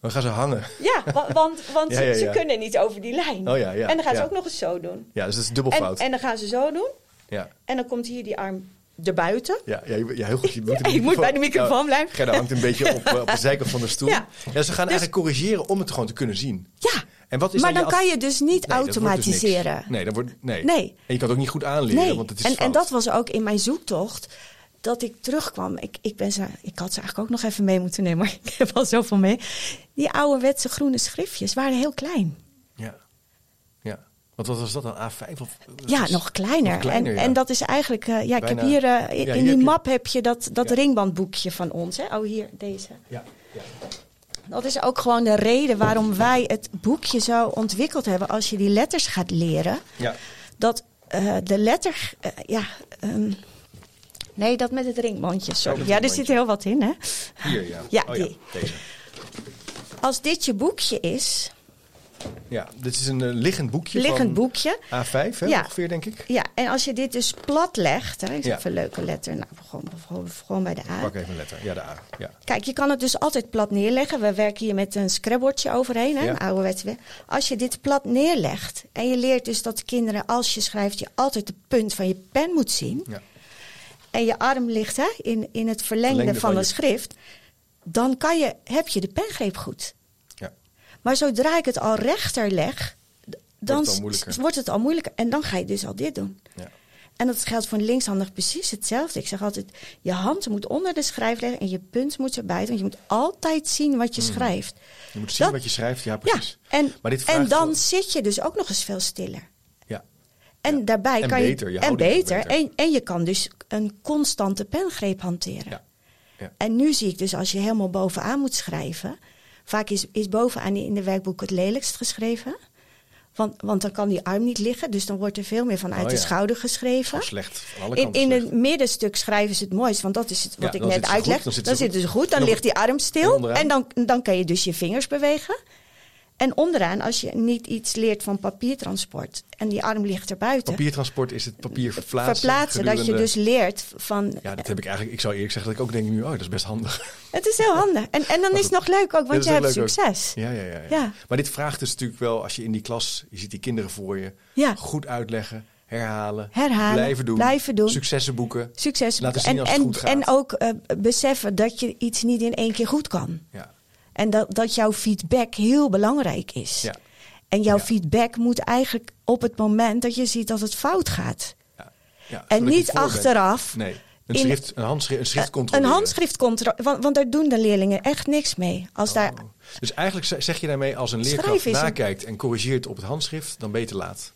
A: Dan gaan ze hangen.
B: Ja, want, want ze kunnen niet over die lijn. Oh, ja, ja, en dan gaan ze ook nog eens zo doen.
A: Ja, dus dat is dubbel fout.
B: En, en dan gaan ze zo doen. Ja. En dan komt hier die arm erbuiten.
A: Ja, ja, ja heel goed. Je moet,
B: ik moet bij de microfoon blijven.
A: Gerda hangt een beetje op, eh, op de zijkant van de stoel. Ja. ja ze gaan eigenlijk corrigeren om het gewoon te kunnen zien.
B: Ja.
A: En wat is
B: maar dan, kan je dus niet nee, dus automatiseren.
A: Dus nee, dat wordt, nee. nee. En je kan het ook niet goed aanleren, nee. want het is
B: en, en dat was ook in mijn zoektocht dat ik terugkwam. Ik, ik, ben ze, ik had ze eigenlijk ook nog even mee moeten nemen, maar ik heb al zoveel mee. Die ouderwetse groene schriftjes waren heel klein.
A: Ja. Ja. Wat was dat dan? A5? Of,
B: ja, nog kleiner. en, en dat is eigenlijk, uh, ja, ik heb hier uh, in die map heb je dat, dat ringbandboekje van ons. Hè? Oh, hier, deze. Ja. ja. Dat is ook gewoon de reden waarom wij het boekje zo ontwikkeld hebben. Als je die letters gaat leren, ja. dat uh, de letter, ja. Um, nee, dat met het ringbandje, sorry. Ja, er zit heel wat in, hè?
A: Hier, ja.
B: Ja, oh. Deze. Als dit je boekje is,
A: ja, dit is een uh, liggend boekje.
B: Liggend boekje.
A: A5 hè, ja. ongeveer, denk ik.
B: Ja, en als je dit dus plat legt, hè, is even een leuke letter. Nou, gewoon, gewoon, gewoon bij de A.
A: Pak even een letter. Ja, de A. Ja.
B: Kijk, je kan het dus altijd plat neerleggen. We werken hier met een scrapbordje overheen, hè, een ouderwetse. Als je dit plat neerlegt en je leert dus dat kinderen, als je schrijft, je altijd de punt van je pen moet zien. Ja. En je arm ligt hè, in, in het verlengde, van, een schrift. Dan kan je, heb je de pengreep goed. Maar zodra ik het al rechter leg, dan wordt het, wordt het al moeilijker. En dan ga je dus al dit doen. Ja. En dat geldt voor een linkshandig precies hetzelfde. Ik zeg altijd, je hand moet onder de schrijf leggen en je punt moet erbij. Want je moet altijd zien wat je hmm. schrijft.
A: Je moet zien wat je schrijft, ja precies.
B: Ja, en, maar dit en dan zit je dus ook nog eens veel stiller. Ja. En daarbij kan
A: beter,
B: je... en beter. beter. En, en je kan dus een constante pengreep hanteren. Ja. Ja. En nu zie ik dus als je helemaal bovenaan moet schrijven Vaak is, is bovenaan in de werkboek het lelijkst geschreven. Want, want dan kan die arm niet liggen, dus dan wordt er veel meer vanuit oh, de schouder geschreven.
A: Slecht, van
B: alle in, in het middenstuk schrijven ze het mooist, want dat is het, wat ik net uitleg. dan, zit dan zitten ze goed, dan, ligt die arm stil en, en dan, dan kan je dus je vingers bewegen. En onderaan, als je niet iets leert van papiertransport en die arm ligt er buiten.
A: Papiertransport is het papier verplaatsen.
B: Verplaatsen, dat je dus leert van.
A: Ja, dat heb ik eigenlijk. Ik zou eerlijk zeggen dat ik ook denk nu, oh, dat is best handig.
B: Het is heel handig. En, en dan is het nog leuk ook, want je hebt succes.
A: Ja, ja, ja, ja, Maar dit vraagt dus natuurlijk wel, als je in die klas, je ziet die kinderen voor je, ja. goed uitleggen. Herhalen,
B: herhalen,
A: blijven doen,
B: blijven doen.
A: successen boeken,
B: successen
A: laten zien
B: en,
A: als het
B: en,
A: goed gaat.
B: En ook uh, beseffen dat je iets niet in één keer goed kan. Ja. En dat, dat jouw feedback heel belangrijk is. Ja. En jouw feedback moet eigenlijk op het moment dat je ziet dat het fout gaat. Ja. Ja, en niet achteraf.
A: Nee. Een, schrift, een, handschrift, een schrift controleren.
B: Een handschrift controleren. Want, want daar doen de leerlingen echt niks mee. Als oh. daar,
A: dus eigenlijk zeg je daarmee, als een leerkracht nakijkt en corrigeert op het handschrift, dan beter laat.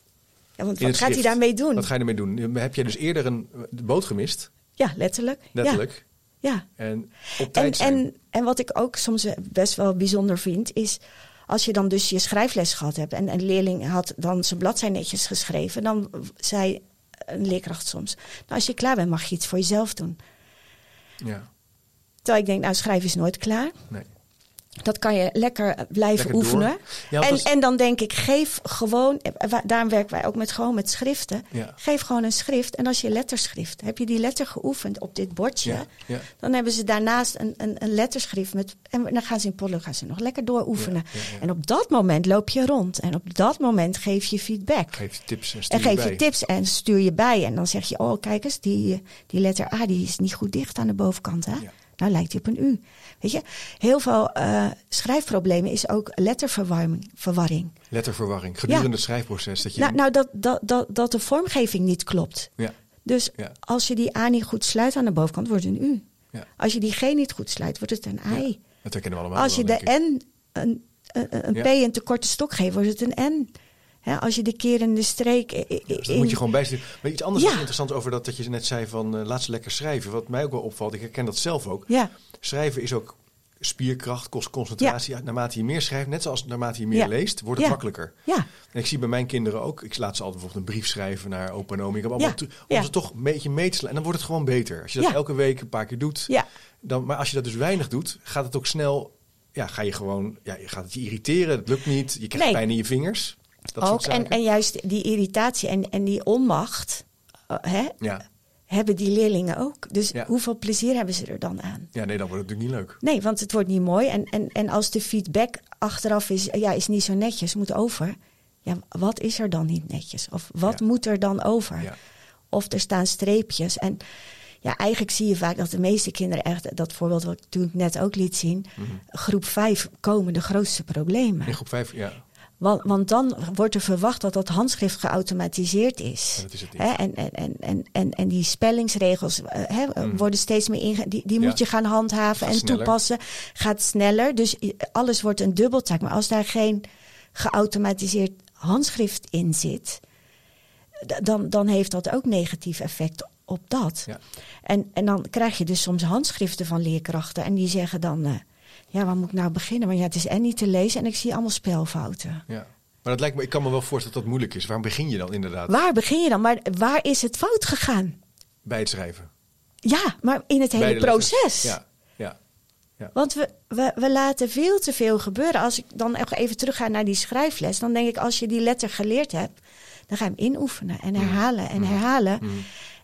B: Ja, want wat gaat hij daarmee doen?
A: Wat ga je ermee doen? Heb jij dus eerder een boot gemist?
B: Ja, letterlijk.
A: Letterlijk.
B: Ja.
A: En op tijd
B: en, en, en wat ik ook soms best wel bijzonder vind, is als je dan dus je schrijfles gehad hebt en een leerling had dan zijn bladzij netjes geschreven, dan zei een leerkracht soms: Nou, als je klaar bent, mag je iets voor jezelf doen.
A: Ja.
B: Terwijl ik denk, nou, schrijven is nooit klaar. Nee. Dat kan je lekker blijven oefenen. en, en dan denk ik, geef gewoon, eh, daarom werken wij ook met gewoon met schriften. Geef gewoon een schrift. En als je letterschrift, heb je die letter geoefend op dit bordje, ja. dan hebben ze daarnaast een, een, een, letterschrift. Met, en dan gaan ze in Pollo gaan ze nog lekker dooroefenen. En op dat moment loop je rond. En op dat moment geef je feedback.
A: Geef je tips en
B: stuur
A: en geef
B: je, tips en stuur je bij. En dan zeg je, oh kijk eens, die, die letter A die is niet goed dicht aan de bovenkant. Hè? Nou lijkt hij op een U. Weet je, heel veel uh, schrijfproblemen is ook letterverwarring. Verwarring.
A: Letterverwarring, gedurende het schrijfproces. Dat je
B: nou, nou dat, dat, dat, dat de vormgeving niet klopt. Ja. Dus als je die A niet goed sluit aan de bovenkant, wordt het een U. Ja. Als je die G niet goed sluit, wordt het een I.
A: Dat herkennen we allemaal.
B: Als je de N een, een, een P een te korte stok geeft, wordt het een N. als je de keer in de streek. In,
A: dus dat moet je gewoon bijsturen. Maar iets anders ja. interessant over dat, dat je net zei van uh, laat ze lekker schrijven. Wat mij ook wel opvalt, ik herken dat zelf ook. Ja. Schrijven is ook spierkracht, kost concentratie. Naarmate je meer schrijft, net zoals naarmate je meer leest, wordt het makkelijker. Ja. En ik zie bij mijn kinderen ook, ik laat ze altijd bijvoorbeeld een brief schrijven naar opa en. Ik heb allemaal om ze toch een beetje mee te slaan. En dan wordt het gewoon beter. Als je dat elke week een paar keer doet. Dan, maar als je dat dus weinig doet, gaat het ook snel. Ja, ga je gewoon, ja, je gaat het je irriteren. Het lukt niet. Je krijgt pijn in je vingers. Dat
B: ook. En, en juist die irritatie en, en die onmacht. Uh, hè? Ja hebben die leerlingen ook. Dus hoeveel plezier hebben ze er dan aan?
A: Ja, nee, dan wordt het natuurlijk niet leuk.
B: Nee, want het wordt niet mooi. En, en, en als de feedback achteraf is, ja, is niet zo netjes, moet over. Ja, wat is er dan niet netjes? Of wat moet er dan over? Of er staan streepjes. En ja, eigenlijk zie je vaak dat de meeste kinderen echt, dat voorbeeld wat ik toen net ook liet zien, mhm. groep 5 komen de grootste problemen.
A: In groep 5, ja.
B: Want, want dan wordt er verwacht dat dat handschrift geautomatiseerd is.
A: En, dat is het
B: hè? En, en, en, en, en, die spellingsregels hè, mm. worden steeds meer inge... Die, die moet je gaan handhaven en toepassen. Gaat sneller. Dus alles wordt een dubbeltaak. Maar als daar geen geautomatiseerd handschrift in zit, dan, dan heeft dat ook negatief effect op dat. Ja. En, en dan krijg je dus soms handschriften van leerkrachten en die zeggen dan, uh, ja, waar moet ik nou beginnen? Want ja, het is en niet te lezen en ik zie allemaal spelfouten.
A: Ja. Maar dat lijkt me, ik kan me wel voorstellen dat dat moeilijk is. Waar begin je dan inderdaad?
B: Waar begin je dan? Maar waar is het fout gegaan?
A: Bij het schrijven.
B: Ja, maar in het hele proces.
A: Ja. Ja.
B: Want we, we, we laten veel te veel gebeuren. Als ik dan even terug ga naar die schrijfles, dan denk ik, als je die letter geleerd hebt, dan ga je hem inoefenen en herhalen en herhalen.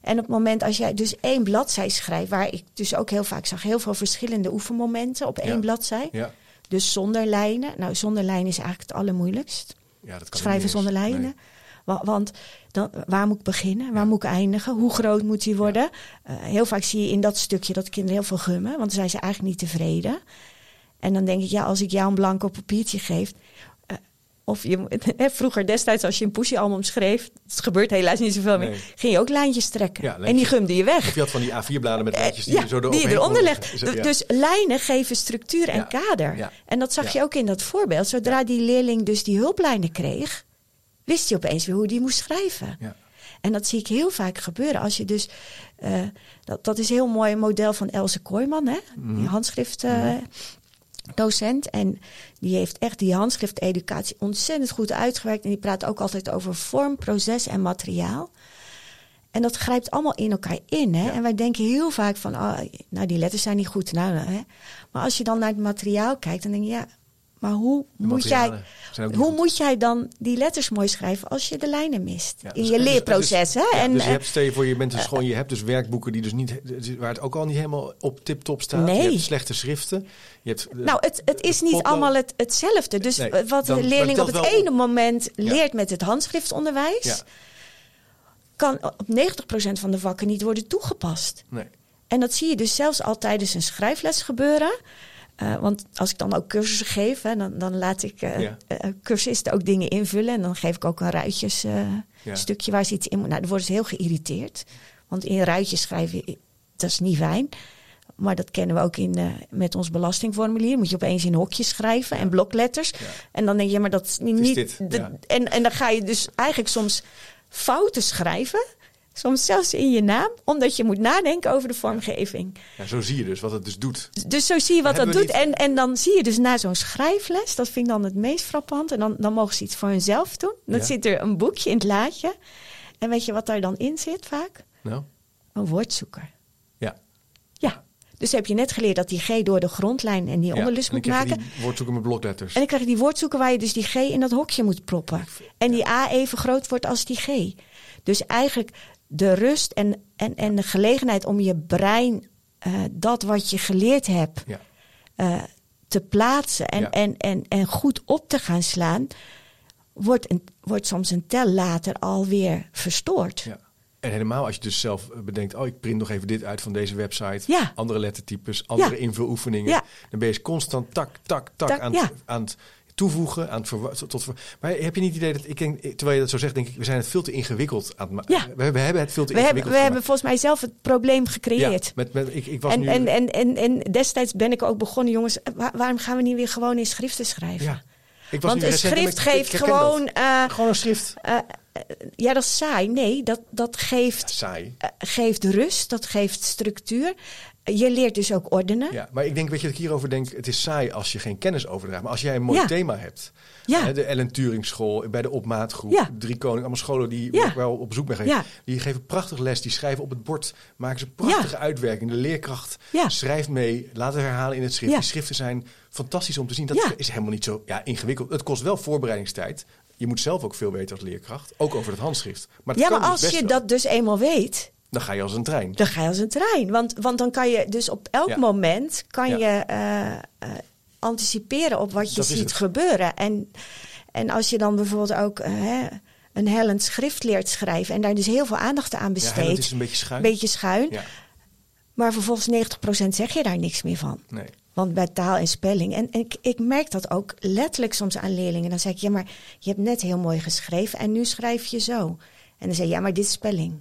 B: En op het moment als jij dus één bladzij schrijft, waar ik dus ook heel vaak zag, heel veel verschillende oefenmomenten op één ja. bladzij.
A: Ja.
B: Dus zonder lijnen. Nou, zonder lijnen is eigenlijk het allermoeilijkst.
A: Ja, dat kan
B: Schrijven zonder lijnen. Want dan, waar moet ik beginnen? Waar moet ik eindigen? Hoe groot moet die worden? Uh, heel vaak zie je in dat stukje dat kinderen heel veel gummen, want dan zijn ze eigenlijk niet tevreden. En dan denk ik, ja, als ik jou een blanco papiertje geef, of je, vroeger destijds, als je een poesje-album schreef, het gebeurt helaas niet zoveel meer, ging je ook lijntjes trekken. en die gumde je weg.
A: Of je had van die A4-bladen met lijntjes die
B: ja,
A: je zo
B: die je eronder legt. Dus, dus lijnen geven structuur en kader. En dat zag je ook in dat voorbeeld. Zodra die leerling dus die hulplijnen kreeg, wist hij opeens weer hoe hij moest schrijven. En dat zie ik heel vaak gebeuren. Als je dus, uh, dat, dat is een heel mooi model van Else Kooijman, hè? Mm. die handschrift. Uh, docent. En die heeft echt die handschrifteducatie ontzettend goed uitgewerkt. En die praat ook altijd over vorm, proces en materiaal. En dat grijpt allemaal in elkaar in. Hè? En wij denken heel vaak van, oh, nou die letters zijn niet goed. Nou, hè? Maar als je dan naar het materiaal kijkt, dan denk je, ja, maar hoe, moet jij, hoe moet jij dan die letters mooi schrijven als je de lijnen mist? in dus je leerproces. hè?
A: en, dus je hebt, stel je voor, je bent dus gewoon, je hebt dus werkboeken die dus niet, waar het ook al niet helemaal op tip-top staat.
B: Nee.
A: Je hebt slechte schriften. Je hebt,
B: nou, het, het is niet allemaal het, hetzelfde. Dus wat de leerling op het ene moment leert met het handschriftonderwijs, kan op 90% van de vakken niet worden toegepast.
A: Nee.
B: En dat zie je dus zelfs al tijdens een schrijfles gebeuren. Uh, want als ik dan ook cursussen geef, hè, dan, dan laat ik uh, ja. uh, cursisten ook dingen invullen. En dan geef ik ook een ruitjes ja. stukje waar ze iets in moeten. Nou, dan worden ze heel geïrriteerd. Want in ruitjes schrijven, dat is niet fijn. Maar dat kennen we ook in, met ons belastingformulier. Moet je opeens in hokjes schrijven en blokletters. En dan denk je, maar dat is niet.
A: Is
B: en, en dan ga je dus eigenlijk soms fouten schrijven. Soms zelfs in je naam, omdat je moet nadenken over de vormgeving.
A: Ja, zo zie je dus wat het dus doet.
B: Dus zo zie je wat dat doet. En, en dan zie je dus na zo'n schrijfles, dat vind ik dan het meest frappant. En dan, dan mogen ze iets voor hunzelf doen. Dan zit er een boekje in het laadje. En weet je wat daar dan in zit vaak?
A: Nou?
B: Een woordzoeker.
A: Ja.
B: Ja. Dus heb je net geleerd dat die G door de grondlijn en die ja, onderlus moet maken.
A: Die woordzoeker met blokletters.
B: En dan krijg je die woordzoeker waar je dus die G in dat hokje moet proppen. En die A even groot wordt als die G. Dus eigenlijk de rust en, en, en de gelegenheid om je brein uh, dat wat je geleerd hebt ja. uh, te plaatsen en, ja. en, en, en goed op te gaan slaan, wordt, een, wordt soms een tel later alweer verstoord.
A: Ja. En helemaal als je dus zelf bedenkt, oh ik print nog even dit uit van deze website,
B: ja.
A: andere lettertypes, andere invuloefeningen, dan ben je constant tak, tak, tak, tak aan, aan het toevoegen aan het tot Maar heb je niet het idee dat ik denk, terwijl je dat zo zegt, denk ik, we zijn het veel te ingewikkeld aan het maken. Ja. We, we, hebben het veel te
B: we
A: ingewikkeld.
B: Hebben, we hebben volgens mij zelf het probleem gecreëerd.
A: Ja, met, met, ik, ik was
B: en,
A: nu...
B: en, en, en, en destijds ben ik ook begonnen, jongens, waarom gaan we niet weer gewoon in schriften schrijven?
A: Ja. Ik was
B: Want een schrift geeft gewoon. Uh,
A: gewoon een schrift.
B: Uh, ja, dat is saai. Nee, dat, dat geeft,
A: ja, saai.
B: Uh, geeft rust, dat geeft structuur. Je leert dus ook ordenen.
A: Ja, maar ik denk, weet je, dat ik hierover denk, het is saai als je geen kennis overdraagt. Maar als jij een mooi
B: ja.
A: thema hebt.
B: Ja.
A: Hè, de Ellen Turing School, bij de opmaatgroep,
B: Ja.
A: Drie Koning, allemaal scholen die
B: Ja.
A: ik wel op bezoek ben geweest. Die geven prachtig les, die schrijven op het bord, maken ze prachtige uitwerking. De leerkracht schrijft mee, laten herhalen in het schrift. Die schriften zijn fantastisch om te zien. Dat is helemaal niet zo ja, ingewikkeld. Het kost wel voorbereidingstijd. Je moet zelf ook veel weten als leerkracht, ook over het handschrift. Maar, het
B: Ja, maar als je
A: wel.
B: dat dus eenmaal weet,
A: dan ga je als een trein.
B: dan ga je als een trein. Want, want dan kan je dus op elk
A: Ja.
B: moment kan
A: Ja.
B: je eh, eh, anticiperen op wat je
A: Dat
B: ziet gebeuren. En, en als je dan bijvoorbeeld ook eh, hè, een hellend schrift leert schrijven en daar dus heel veel aandacht aan
A: Ja,
B: besteedt,
A: het is een beetje schuin.
B: beetje schuin,
A: Ja.
B: maar vervolgens 90% zeg je daar niks meer van.
A: Nee.
B: Want bij taal en spelling. En, ik, ik, merk dat ook letterlijk soms aan leerlingen. Dan zeg ik, ja, maar je hebt net heel mooi geschreven en nu schrijf je zo. En dan zeg je, ja, maar dit is spelling.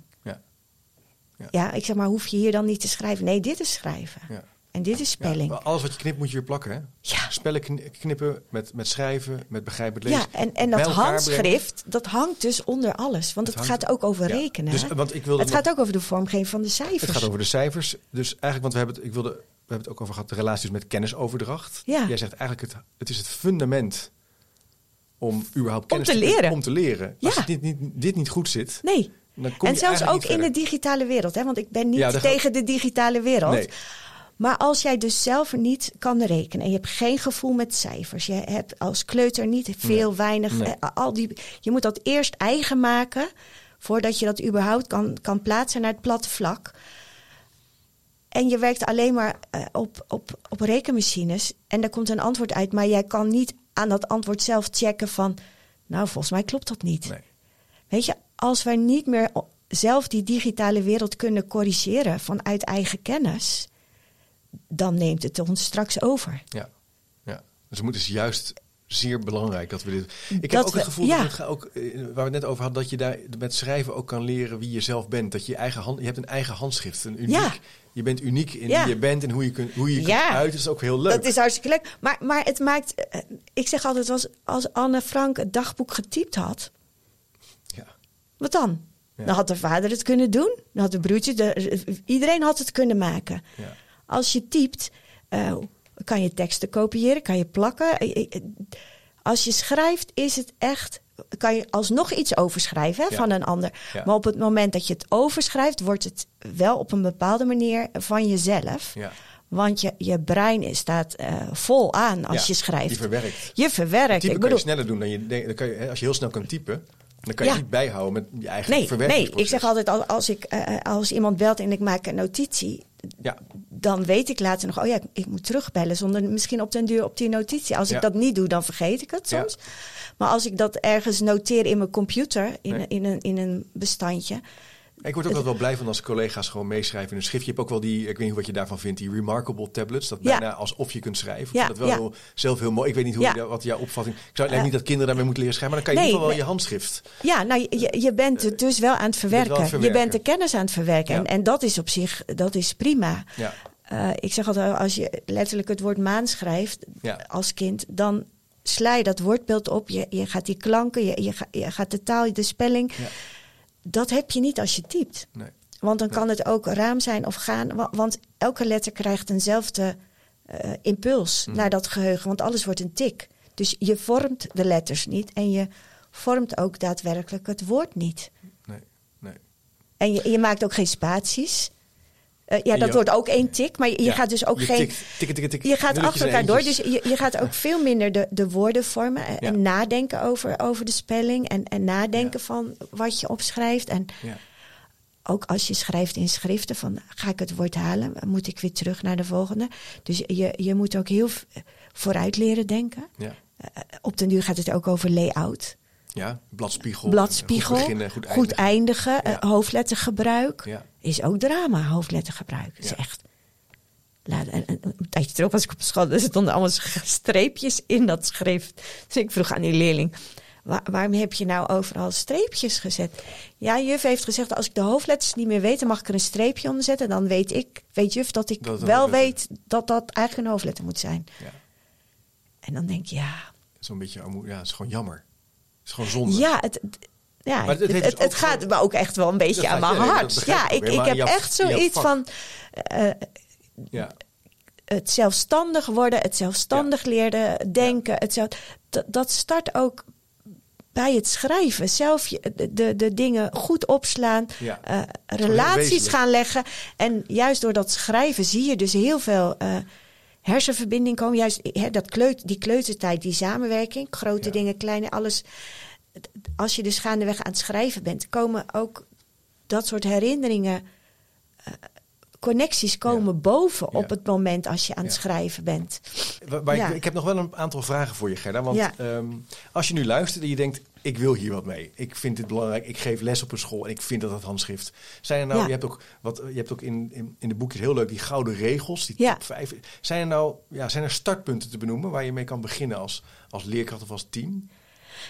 B: Ja. Ja, ja ik zeg, maar hoef je hier dan niet te schrijven? Nee, dit is schrijven. Ja. En dit is spelling.
A: Ja, alles wat je knipt moet je weer plakken, hè? Ja. Spellen knippen met, met schrijven, met begrijpelijk lezen.
B: Ja, en, en dat handschrift, dat hangt dus onder alles. Want het, gaat ook over rekenen. Dus, want ik wilde het gaat ook over de vormgeving van de cijfers.
A: Het gaat over de cijfers. Dus eigenlijk, want we hebben het, ik wilde, we hebben het ook over gehad, de relaties met kennisoverdracht. Ja. Jij zegt eigenlijk, het, het is het fundament om überhaupt kennis
B: om te, leren.
A: Om te leren. Als dit niet, dit niet goed zit...
B: Nee. Dan kom en zelfs ook in de digitale wereld. Hè? Want ik ben niet tegen de digitale wereld. Nee. Maar als jij dus zelf niet kan rekenen en je hebt geen gevoel met cijfers, je hebt als kleuter niet veel, weinig, eh, al die, je moet dat eerst eigen maken voordat je dat überhaupt kan, kan plaatsen naar het platte vlak. En je werkt alleen maar uh, op, op, op rekenmachines en daar komt een antwoord uit, maar jij kan niet aan dat antwoord zelf checken van, nou volgens mij klopt dat niet. Nee. Weet je, als wij niet meer zelf die digitale wereld kunnen corrigeren vanuit eigen kennis, dan neemt het ons straks over.
A: Ja, ja. dus het is juist zeer belangrijk dat we dit. Ik heb ook het gevoel dat het ook, eh, waar we het net over hadden, dat je daar met schrijven ook kan leren wie je zelf bent. Dat je eigen hand, je hebt een eigen handschrift, een uniek. Ja. Je bent uniek in wie je bent en hoe je kunt, hoe je kunt uit. Dat is ook heel leuk.
B: Dat is hartstikke leuk. Maar, maar het maakt. Eh, ik zeg altijd, als, als Anne Frank het dagboek getypt had. Wat dan? Dan had de vader het kunnen doen. Dan had de broertje. De, iedereen had het kunnen maken. Ja. Als je typt, uh, kan je teksten kopiëren, kan je plakken. Eh, eh, als je schrijft, is het echt. Kan je alsnog iets overschrijven van een ander. Maar op het moment dat je het overschrijft, wordt het wel op een bepaalde manier van jezelf. Ja. Want je, je brein staat uh, vol aan als je schrijft. Je
A: verwerkt.
B: Je verwerkt.
A: Typen ik bedoel, kan je sneller doen dan je denkt. Dan kan je, als je heel snel kan typen, dan kan je niet bijhouden met je eigen
B: nee, Nee, ik zeg altijd als, ik, uh, als iemand belt en ik maak een notitie, ja. dan weet ik later nog, oh ja, ik, moet terugbellen zonder misschien op den duur op die notitie. Als ik dat niet doe, dan vergeet ik het soms. Maar als ik dat ergens noteer in mijn computer, in, in, een, in een bestandje,
A: ik word ook altijd wel blij van als collega's gewoon meeschrijven in een schrift. Je hebt ook wel die, ik weet niet wat je daarvan vindt, die remarkable tablets. Dat bijna alsof je kunt schrijven. Ik ja, vind dat wel heel, zelf heel mooi. Ik weet niet hoe je, wat jouw opvatting... Ik zou uh, niet dat kinderen daarmee moeten leren schrijven, maar dan kan je in ieder geval wel je handschrift...
B: Ja, nou, je, je bent het dus wel aan het verwerken. Je bent, de kennis aan het verwerken. En, en dat is op zich, dat is prima. Ja. Uh, ik zeg altijd, als je letterlijk het woord maan schrijft als kind, dan sla je dat woordbeeld op. Je, je gaat die klanken, je, je, je gaat de taal, de spelling... Dat heb je niet als je typt. Nee. Want dan kan het ook raam zijn of gaan. Want elke letter krijgt eenzelfde uh, impuls mm. naar dat geheugen. Want alles wordt een tik. Dus je vormt de letters niet. En je vormt ook daadwerkelijk het woord niet. Nee, nee. En je, je maakt ook geen spaties. Uh, ja, dat wordt ook één tik, maar je, gaat dus ook geen. Tik, tik, tik, je gaat achter elkaar door, dus je, je gaat ook veel minder de, de woorden vormen en, en nadenken over, over de spelling en, en nadenken van wat je opschrijft. En ook als je schrijft in schriften van ga ik het woord halen, moet ik weer terug naar de volgende. Dus je, je moet ook heel vooruit leren denken. Uh, op den duur gaat het ook over layout.
A: Ja, bladspiegel.
B: Bladspiegel. Goed, beginnen, goed, goed eindigen. Ja. Uh, hoofdlettergebruik. Ja. Is ook drama, hoofdlettergebruik. Is echt. Laat, een, een, een, tijdje terug was ik op school. Er stonden allemaal streepjes in dat schrift. Dus ik vroeg aan die leerling. waarom heb je nou overal streepjes gezet? Ja, juf heeft gezegd, als ik de hoofdletters niet meer weet, dan mag ik er een streepje onder zetten. Dan weet ik, weet juf, dat ik wel weet dat dat eigenlijk een hoofdletter moet zijn. Ja. En dan denk je, ja.
A: Zo'n beetje, ja, het is gewoon jammer is gewoon zonde.
B: Ja, het, ja, het, het, het, gaat me ook echt wel een beetje aan mijn hart. Ja, ik, ik heb echt zoiets van. Uh, ja. Het zelfstandig worden, het zelfstandig leren denken. Het zelf, dat start ook bij het schrijven. Zelf je, de, de, dingen goed opslaan, ja. uh, relaties gaan leggen. En juist door dat schrijven zie je dus heel veel uh, hersenverbinding komen. Juist dat kleut, die kleutertijd, die samenwerking, grote dingen, kleine, alles. Als je dus gaandeweg aan het schrijven bent, komen ook dat soort herinneringen, uh, connecties komen boven op het moment als je aan het schrijven bent.
A: ik, ik, heb nog wel een aantal vragen voor je, Gerda. Want um, als je nu luistert en je denkt, ik wil hier wat mee. Ik vind dit belangrijk. Ik geef les op een school en ik vind dat het handschrift. Zijn er nou, je hebt ook, wat, je hebt ook in, in, in de boekjes heel leuk die gouden regels, die ja. top vijf. Zijn er nou, ja, zijn er startpunten te benoemen waar je mee kan beginnen als, als leerkracht of als team?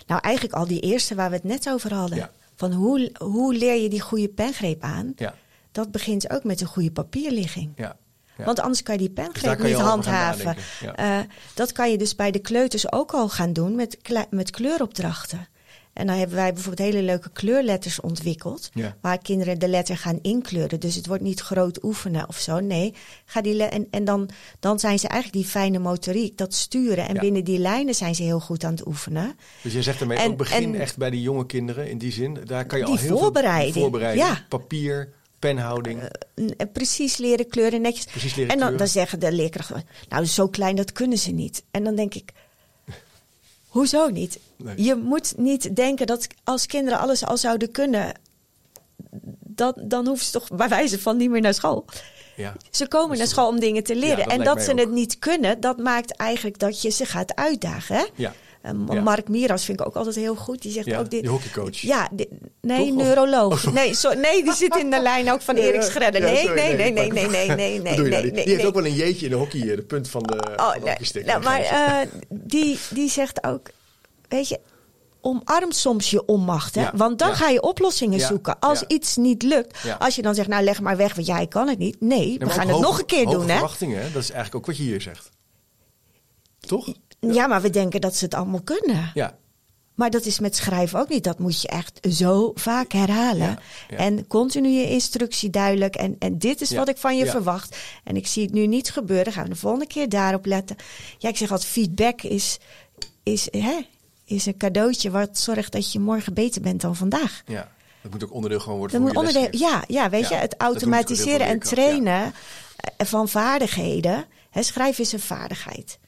B: Nou, eigenlijk al die eerste waar we het net over hadden. Van hoe, hoe leer je die goede pengreep aan? Ja. Dat begint ook met een goede papierligging. Ja. Want anders kan je die pengreep dus niet handhaven. Uh, dat kan je dus bij de kleuters ook al gaan doen met, met kleuropdrachten. En dan hebben wij bijvoorbeeld hele leuke kleurletters ontwikkeld. Waar kinderen de letter gaan inkleuren. Dus het wordt niet groot oefenen of zo. Nee, ga die en, en dan, dan zijn ze eigenlijk die fijne motoriek, dat sturen. En binnen die lijnen zijn ze heel goed aan het oefenen.
A: Dus je zegt ermee ook begin echt bij die jonge kinderen in die zin. Daar kan je al heel
B: voorbereiding.
A: veel voorbereiden. Ja. Papier, penhouding.
B: Uh, precies leren kleuren, netjes.
A: Precies leren
B: en
A: dan,
B: dan zeggen de leerkrachten, nou zo klein dat kunnen ze niet. En dan denk ik, hoezo niet? Je moet niet denken dat als kinderen alles al zouden kunnen, dat, dan hoeven ze toch bij wijze van niet meer naar school. Ja. Ze komen naar school om dingen te leren. en dat ze het niet kunnen, dat maakt eigenlijk dat je ze gaat uitdagen. Hè? Ja. Ehm, Mark Miras vind ik ook altijd heel goed. Die zegt ook
A: dit. Die hockeycoach.
B: Ja, nee, neuroloog. Nee, nee, die zit in de lijn ook van Erik Schredder. Nee, nee, nee, nee, nee, nee, nee, nee.
A: Die, heeft ook wel een jeetje in de hockey, eh, de punt van de, oh, nee,
B: nou, maar eh, die, die zegt ook, weet je, omarm soms je onmacht. Hè? Want dan ga je oplossingen zoeken. Als iets niet lukt, als je dan zegt, nou leg maar weg, want jij kan het niet. Nee, we gaan het nog een keer doen. Hè?
A: Verwachtingen, dat is eigenlijk ook wat je hier zegt. Toch?
B: Ja. maar we denken dat ze het allemaal kunnen. Ja. Maar dat is met schrijven ook niet. Dat moet je echt zo vaak herhalen. En continu je instructie duidelijk. En, en dit is wat ik van je verwacht. En ik zie het nu niet gebeuren. Gaan we de volgende keer daarop letten. Ja, ik zeg altijd, feedback is, is, hè, is een cadeautje wat zorgt dat je morgen beter bent dan vandaag.
A: Ja, dat moet ook onderdeel gewoon worden dat
B: van moet onderdeel, Ja, ja, weet je, het automatiseren en trainen eh, van vaardigheden. Hè, schrijven is een vaardigheid.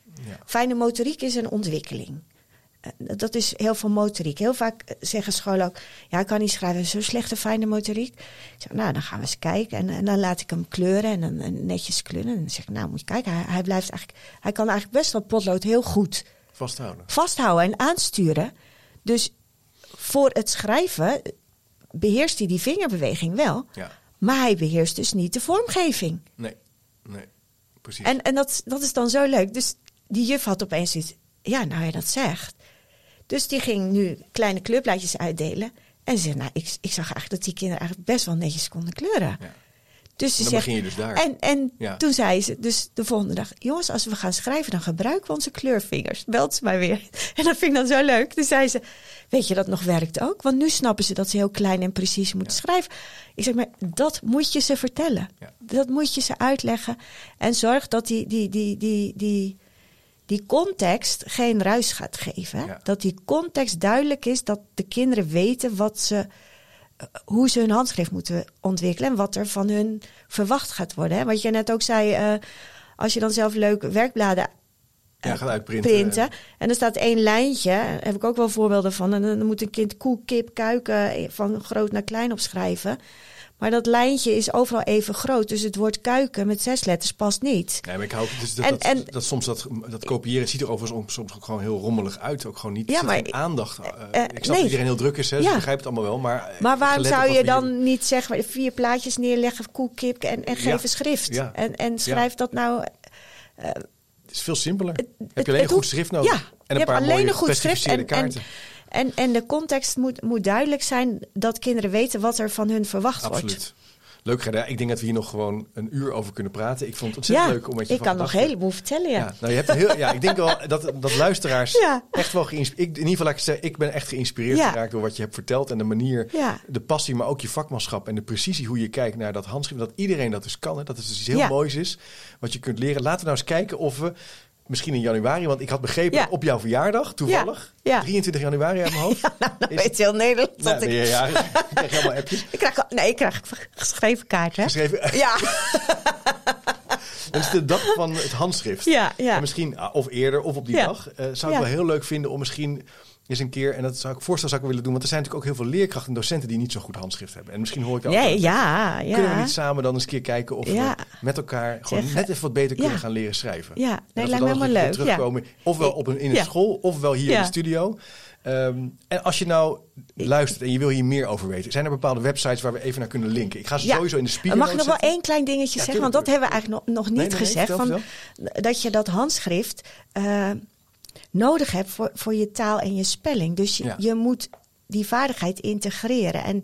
B: Fijne motoriek is een ontwikkeling. Eh, dat is heel veel motoriek. Heel vaak eh, zeggen scholen ook: Ja, ik kan niet schrijven, zo slechte fijne motoriek. Ik zeg, nou, dan gaan we eens kijken. En, en dan laat ik hem kleuren en dan netjes kleuren. En dan zeg ik: Nou, moet je kijken, hij, hij, blijft eigenlijk, hij kan eigenlijk best wel potlood heel goed
A: vasthouden.
B: Vasthouden en aansturen. Dus voor het schrijven beheerst hij die vingerbeweging wel. Ja. Maar hij beheerst dus niet de vormgeving.
A: Nee, nee, precies.
B: En, en dat, dat is dan zo leuk. Dus die juf had opeens iets. Ja, nou je dat zegt. Dus die ging nu kleine kleurplaatjes uitdelen. En ze zei, nou, ik, ik zag eigenlijk dat die kinderen eigenlijk best wel netjes konden kleuren. Ja.
A: Dus ze dan zegt, begin je dus daar.
B: En, en toen zei ze dus de volgende dag... jongens, als we gaan schrijven, dan gebruiken we onze kleurvingers. Belt ze mij weer. En dat vind ik dan zo leuk. Toen zei ze, weet je dat nog werkt ook? Want nu snappen ze dat ze heel klein en precies moeten schrijven. Ik zeg, maar dat moet je ze vertellen. Dat moet je ze uitleggen. En zorg dat die, die, die, die, die, die context geen ruis gaat geven. Dat die context duidelijk is, dat de kinderen weten wat ze, eh, hoe ze hun handschrift moeten ontwikkelen en wat er van hun verwacht gaat worden. Hè? Wat je net ook zei, uh, als je dan zelf leuke werkbladen
A: ja, eh, gaat uitprinten. Printen,
B: en er staat één lijntje, daar heb ik ook wel voorbeelden van. En dan moet een kind koe, kip, kuiken van groot naar klein opschrijven. Maar dat lijntje is overal even groot. Dus het woord kuiken met zes letters past niet.
A: Nee, maar ik hou dus dat, en, dat, dat, soms dat, dat kopiëren ziet er overigens soms ook gewoon heel rommelig uit. Ook gewoon niet ja, maar, aandacht. Uh, ik snap dat iedereen heel druk is, hè, dus ja. ik begrijp het allemaal wel. Maar,
B: maar waarom zou je dan niet zeggen, vier plaatjes neerleggen, koek, kip en, en geef een schrift. En, en schrijf dat nou...
A: Uh, het is veel simpeler. Heb je alleen een goed schrift nodig. Ja, en een paar alleen een goed schrift en, kaarten. En,
B: en, en de context moet, moet duidelijk zijn dat kinderen weten wat er van hun verwacht
A: Absoluut.
B: wordt.
A: Leuk, Gerda. Ik denk dat we hier nog gewoon een uur over kunnen praten. Ik vond het ontzettend leuk om met je
B: Ik kan nog een heleboel vertellen, ja.
A: ja. nou, je hebt heel, ja ik denk wel dat, dat luisteraars echt wel geïnspireerd... In ieder geval, ik, zeggen, ik ben echt geïnspireerd geraakt door wat je hebt verteld. En de manier, de passie, maar ook je vakmanschap en de precisie hoe je kijkt naar dat handschrift. Dat iedereen dat dus kan. Hè, dat het dus iets heel moois is wat je kunt leren. Laten we nou eens kijken of we Misschien in januari, want ik had begrepen op jouw verjaardag, toevallig. Ja. 23 januari uit mijn hoofd.
B: Nou, dan is... weet heel Nederland dat
A: ik... Ja, ik krijg helemaal appjes.
B: Ik krijg, nee, ik krijg geschreven kaart, hè?
A: Geschreven?
B: Ja.
A: Dat is de dag van het handschrift. Ja, ja. En misschien, ah, of eerder, of op die dag. Uh, zou ik wel heel leuk vinden om misschien eens een keer, en dat zou ik voorstel zou ik willen doen, want er zijn natuurlijk ook heel veel leerkrachten en docenten die niet zo goed handschrift hebben. En misschien hoor ik ook.
B: Ja, ja, ja.
A: Kunnen we niet samen dan eens een keer kijken of we met elkaar gewoon net even wat beter kunnen gaan leren schrijven?
B: Ja, nee, lijkt me helemaal leuk.
A: Terugkomen, ofwel op een, in de school, ofwel hier in de studio. Ehm, en als je nou luistert en je wil hier meer over weten, zijn er bepaalde websites waar we even naar kunnen linken? Ik ga ze sowieso in de spiegel.
B: Mag ik nog wel één klein dingetje zeggen? Want dat hebben we eigenlijk nog, nog niet gezegd. van, dat je dat handschrift uh, nodig hebt voor, voor je taal en je spelling. Dus je, je moet die vaardigheid integreren. En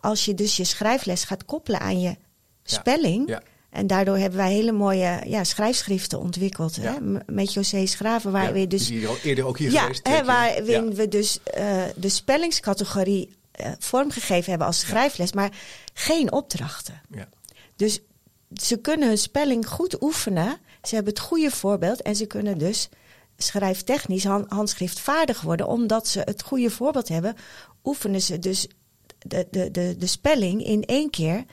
B: als je dus je schrijfles gaat koppelen aan je spelling. En daardoor hebben wij hele mooie ja, schrijfschriften ontwikkeld. Hè? Met José Schraven, waar we dus.
A: Die al eerder ook hier
B: ja,
A: geweest.
B: Hè, waarin we dus uh, de spellingscategorie uh, vormgegeven hebben als schrijfles, maar geen opdrachten. Dus ze kunnen hun spelling goed oefenen. Ze hebben het goede voorbeeld en ze kunnen dus schrijftechnisch hand, handschriftvaardig worden. Omdat ze het goede voorbeeld hebben, oefenen ze dus de, de, de, de spelling in één keer.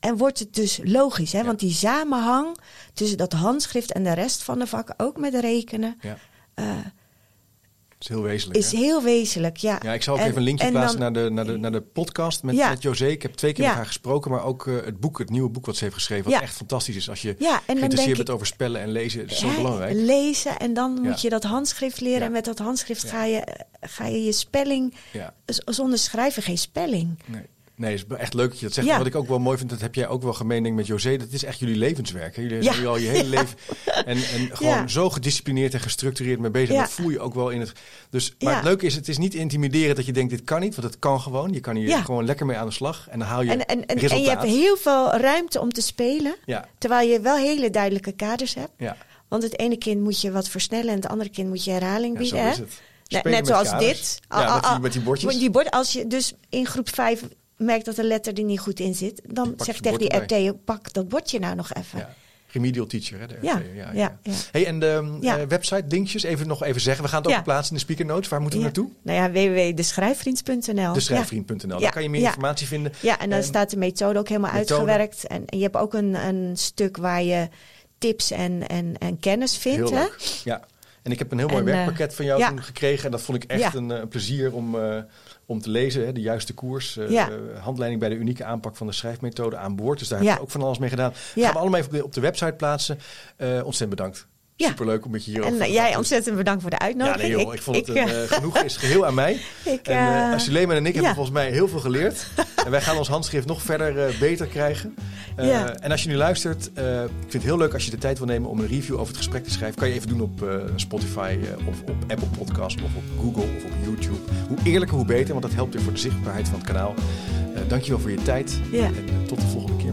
B: En wordt het dus logisch, hè? want die samenhang tussen dat handschrift en de rest van de vakken, ook met rekenen, ja. Uh,
A: is heel wezenlijk.
B: Is heel wezenlijk, ja.
A: Ja, ik zal ook even een linkje plaatsen naar, de, naar, de, naar de podcast met, met José. Ik heb twee keer met haar gesproken, maar ook uh, het boek, het nieuwe boek wat ze heeft geschreven, wat echt fantastisch is. Als je geïnteresseerd bent over spellen en lezen, is zo belangrijk.
B: Lezen en dan moet je dat handschrift leren. En met dat handschrift ga, je, ga je je spelling, zonder schrijven geen spelling.
A: Nee. Nee, het is echt leuk dat je dat zegt. Wat ik ook wel mooi vind, dat heb jij ook wel gemeen met José. Dat is echt jullie levenswerk. Hè? Jullie zijn ja. al je hele leven. En, en gewoon zo gedisciplineerd en gestructureerd mee bezig. Dat voel je ook wel in het. Dus, maar het leuke is, het is niet intimiderend dat je denkt, dit kan niet. Want het kan gewoon. Je kan hier gewoon lekker mee aan de slag. En dan haal je
B: en, en, en, en je hebt heel veel ruimte om te spelen. Terwijl je wel hele duidelijke kaders hebt. Want het ene kind moet je wat versnellen en het andere kind moet je herhaling bieden. Zo is het. Net zoals dit.
A: Ja, met, die, met die bordjes.
B: Die bord, als je dus in groep 5 merkt dat de letter er niet goed in zit, dan zeg tegen die RT, pak dat bordje nou nog even. Ja.
A: Remedial teacher, hè, de. Ja, ja, ja. Hey, en de uh, website, linkjes, even nog even zeggen. We gaan het ook plaatsen in de speaker notes. Waar moeten we naartoe?
B: Nou ja, www.deschrijfvriend.nl.
A: Deschrijfvriend.nl, daar kan je meer informatie vinden.
B: Ja, en dan staat de methode ook helemaal uitgewerkt. En, je hebt ook een, een stuk waar je tips en, en, en kennis vindt. Heel hè?
A: Ja, en ik heb een heel mooi werkpakket van jou toen gekregen. En dat vond ik echt een, een, plezier om... Uh, om te lezen. Hè, de juiste koers. Uh, handleiding bij de unieke aanpak van de schrijfmethode aan boord. Dus daar heb ik ook van alles mee gedaan. Gaan we allemaal even op de, website plaatsen. Uh, ontzettend bedankt. Ja. Superleuk om met je hier
B: En uh, jij ontzettend bedankt voor de uitnodiging.
A: Ja, nee joh, ik, vond het uh, genoeg is geheel aan mij. ik, uh, en Suleiman en ik hebben volgens mij heel veel geleerd. en wij gaan ons handschrift nog verder beter krijgen. Ja. En als je nu luistert, ik vind het heel leuk als je de tijd wil nemen om een review over het gesprek te schrijven. Kan je even doen op Spotify of op Apple Podcasts of op Google of op YouTube. Hoe eerlijker, hoe beter, want dat helpt weer voor de zichtbaarheid van het kanaal. dankjewel voor je tijd en tot de volgende keer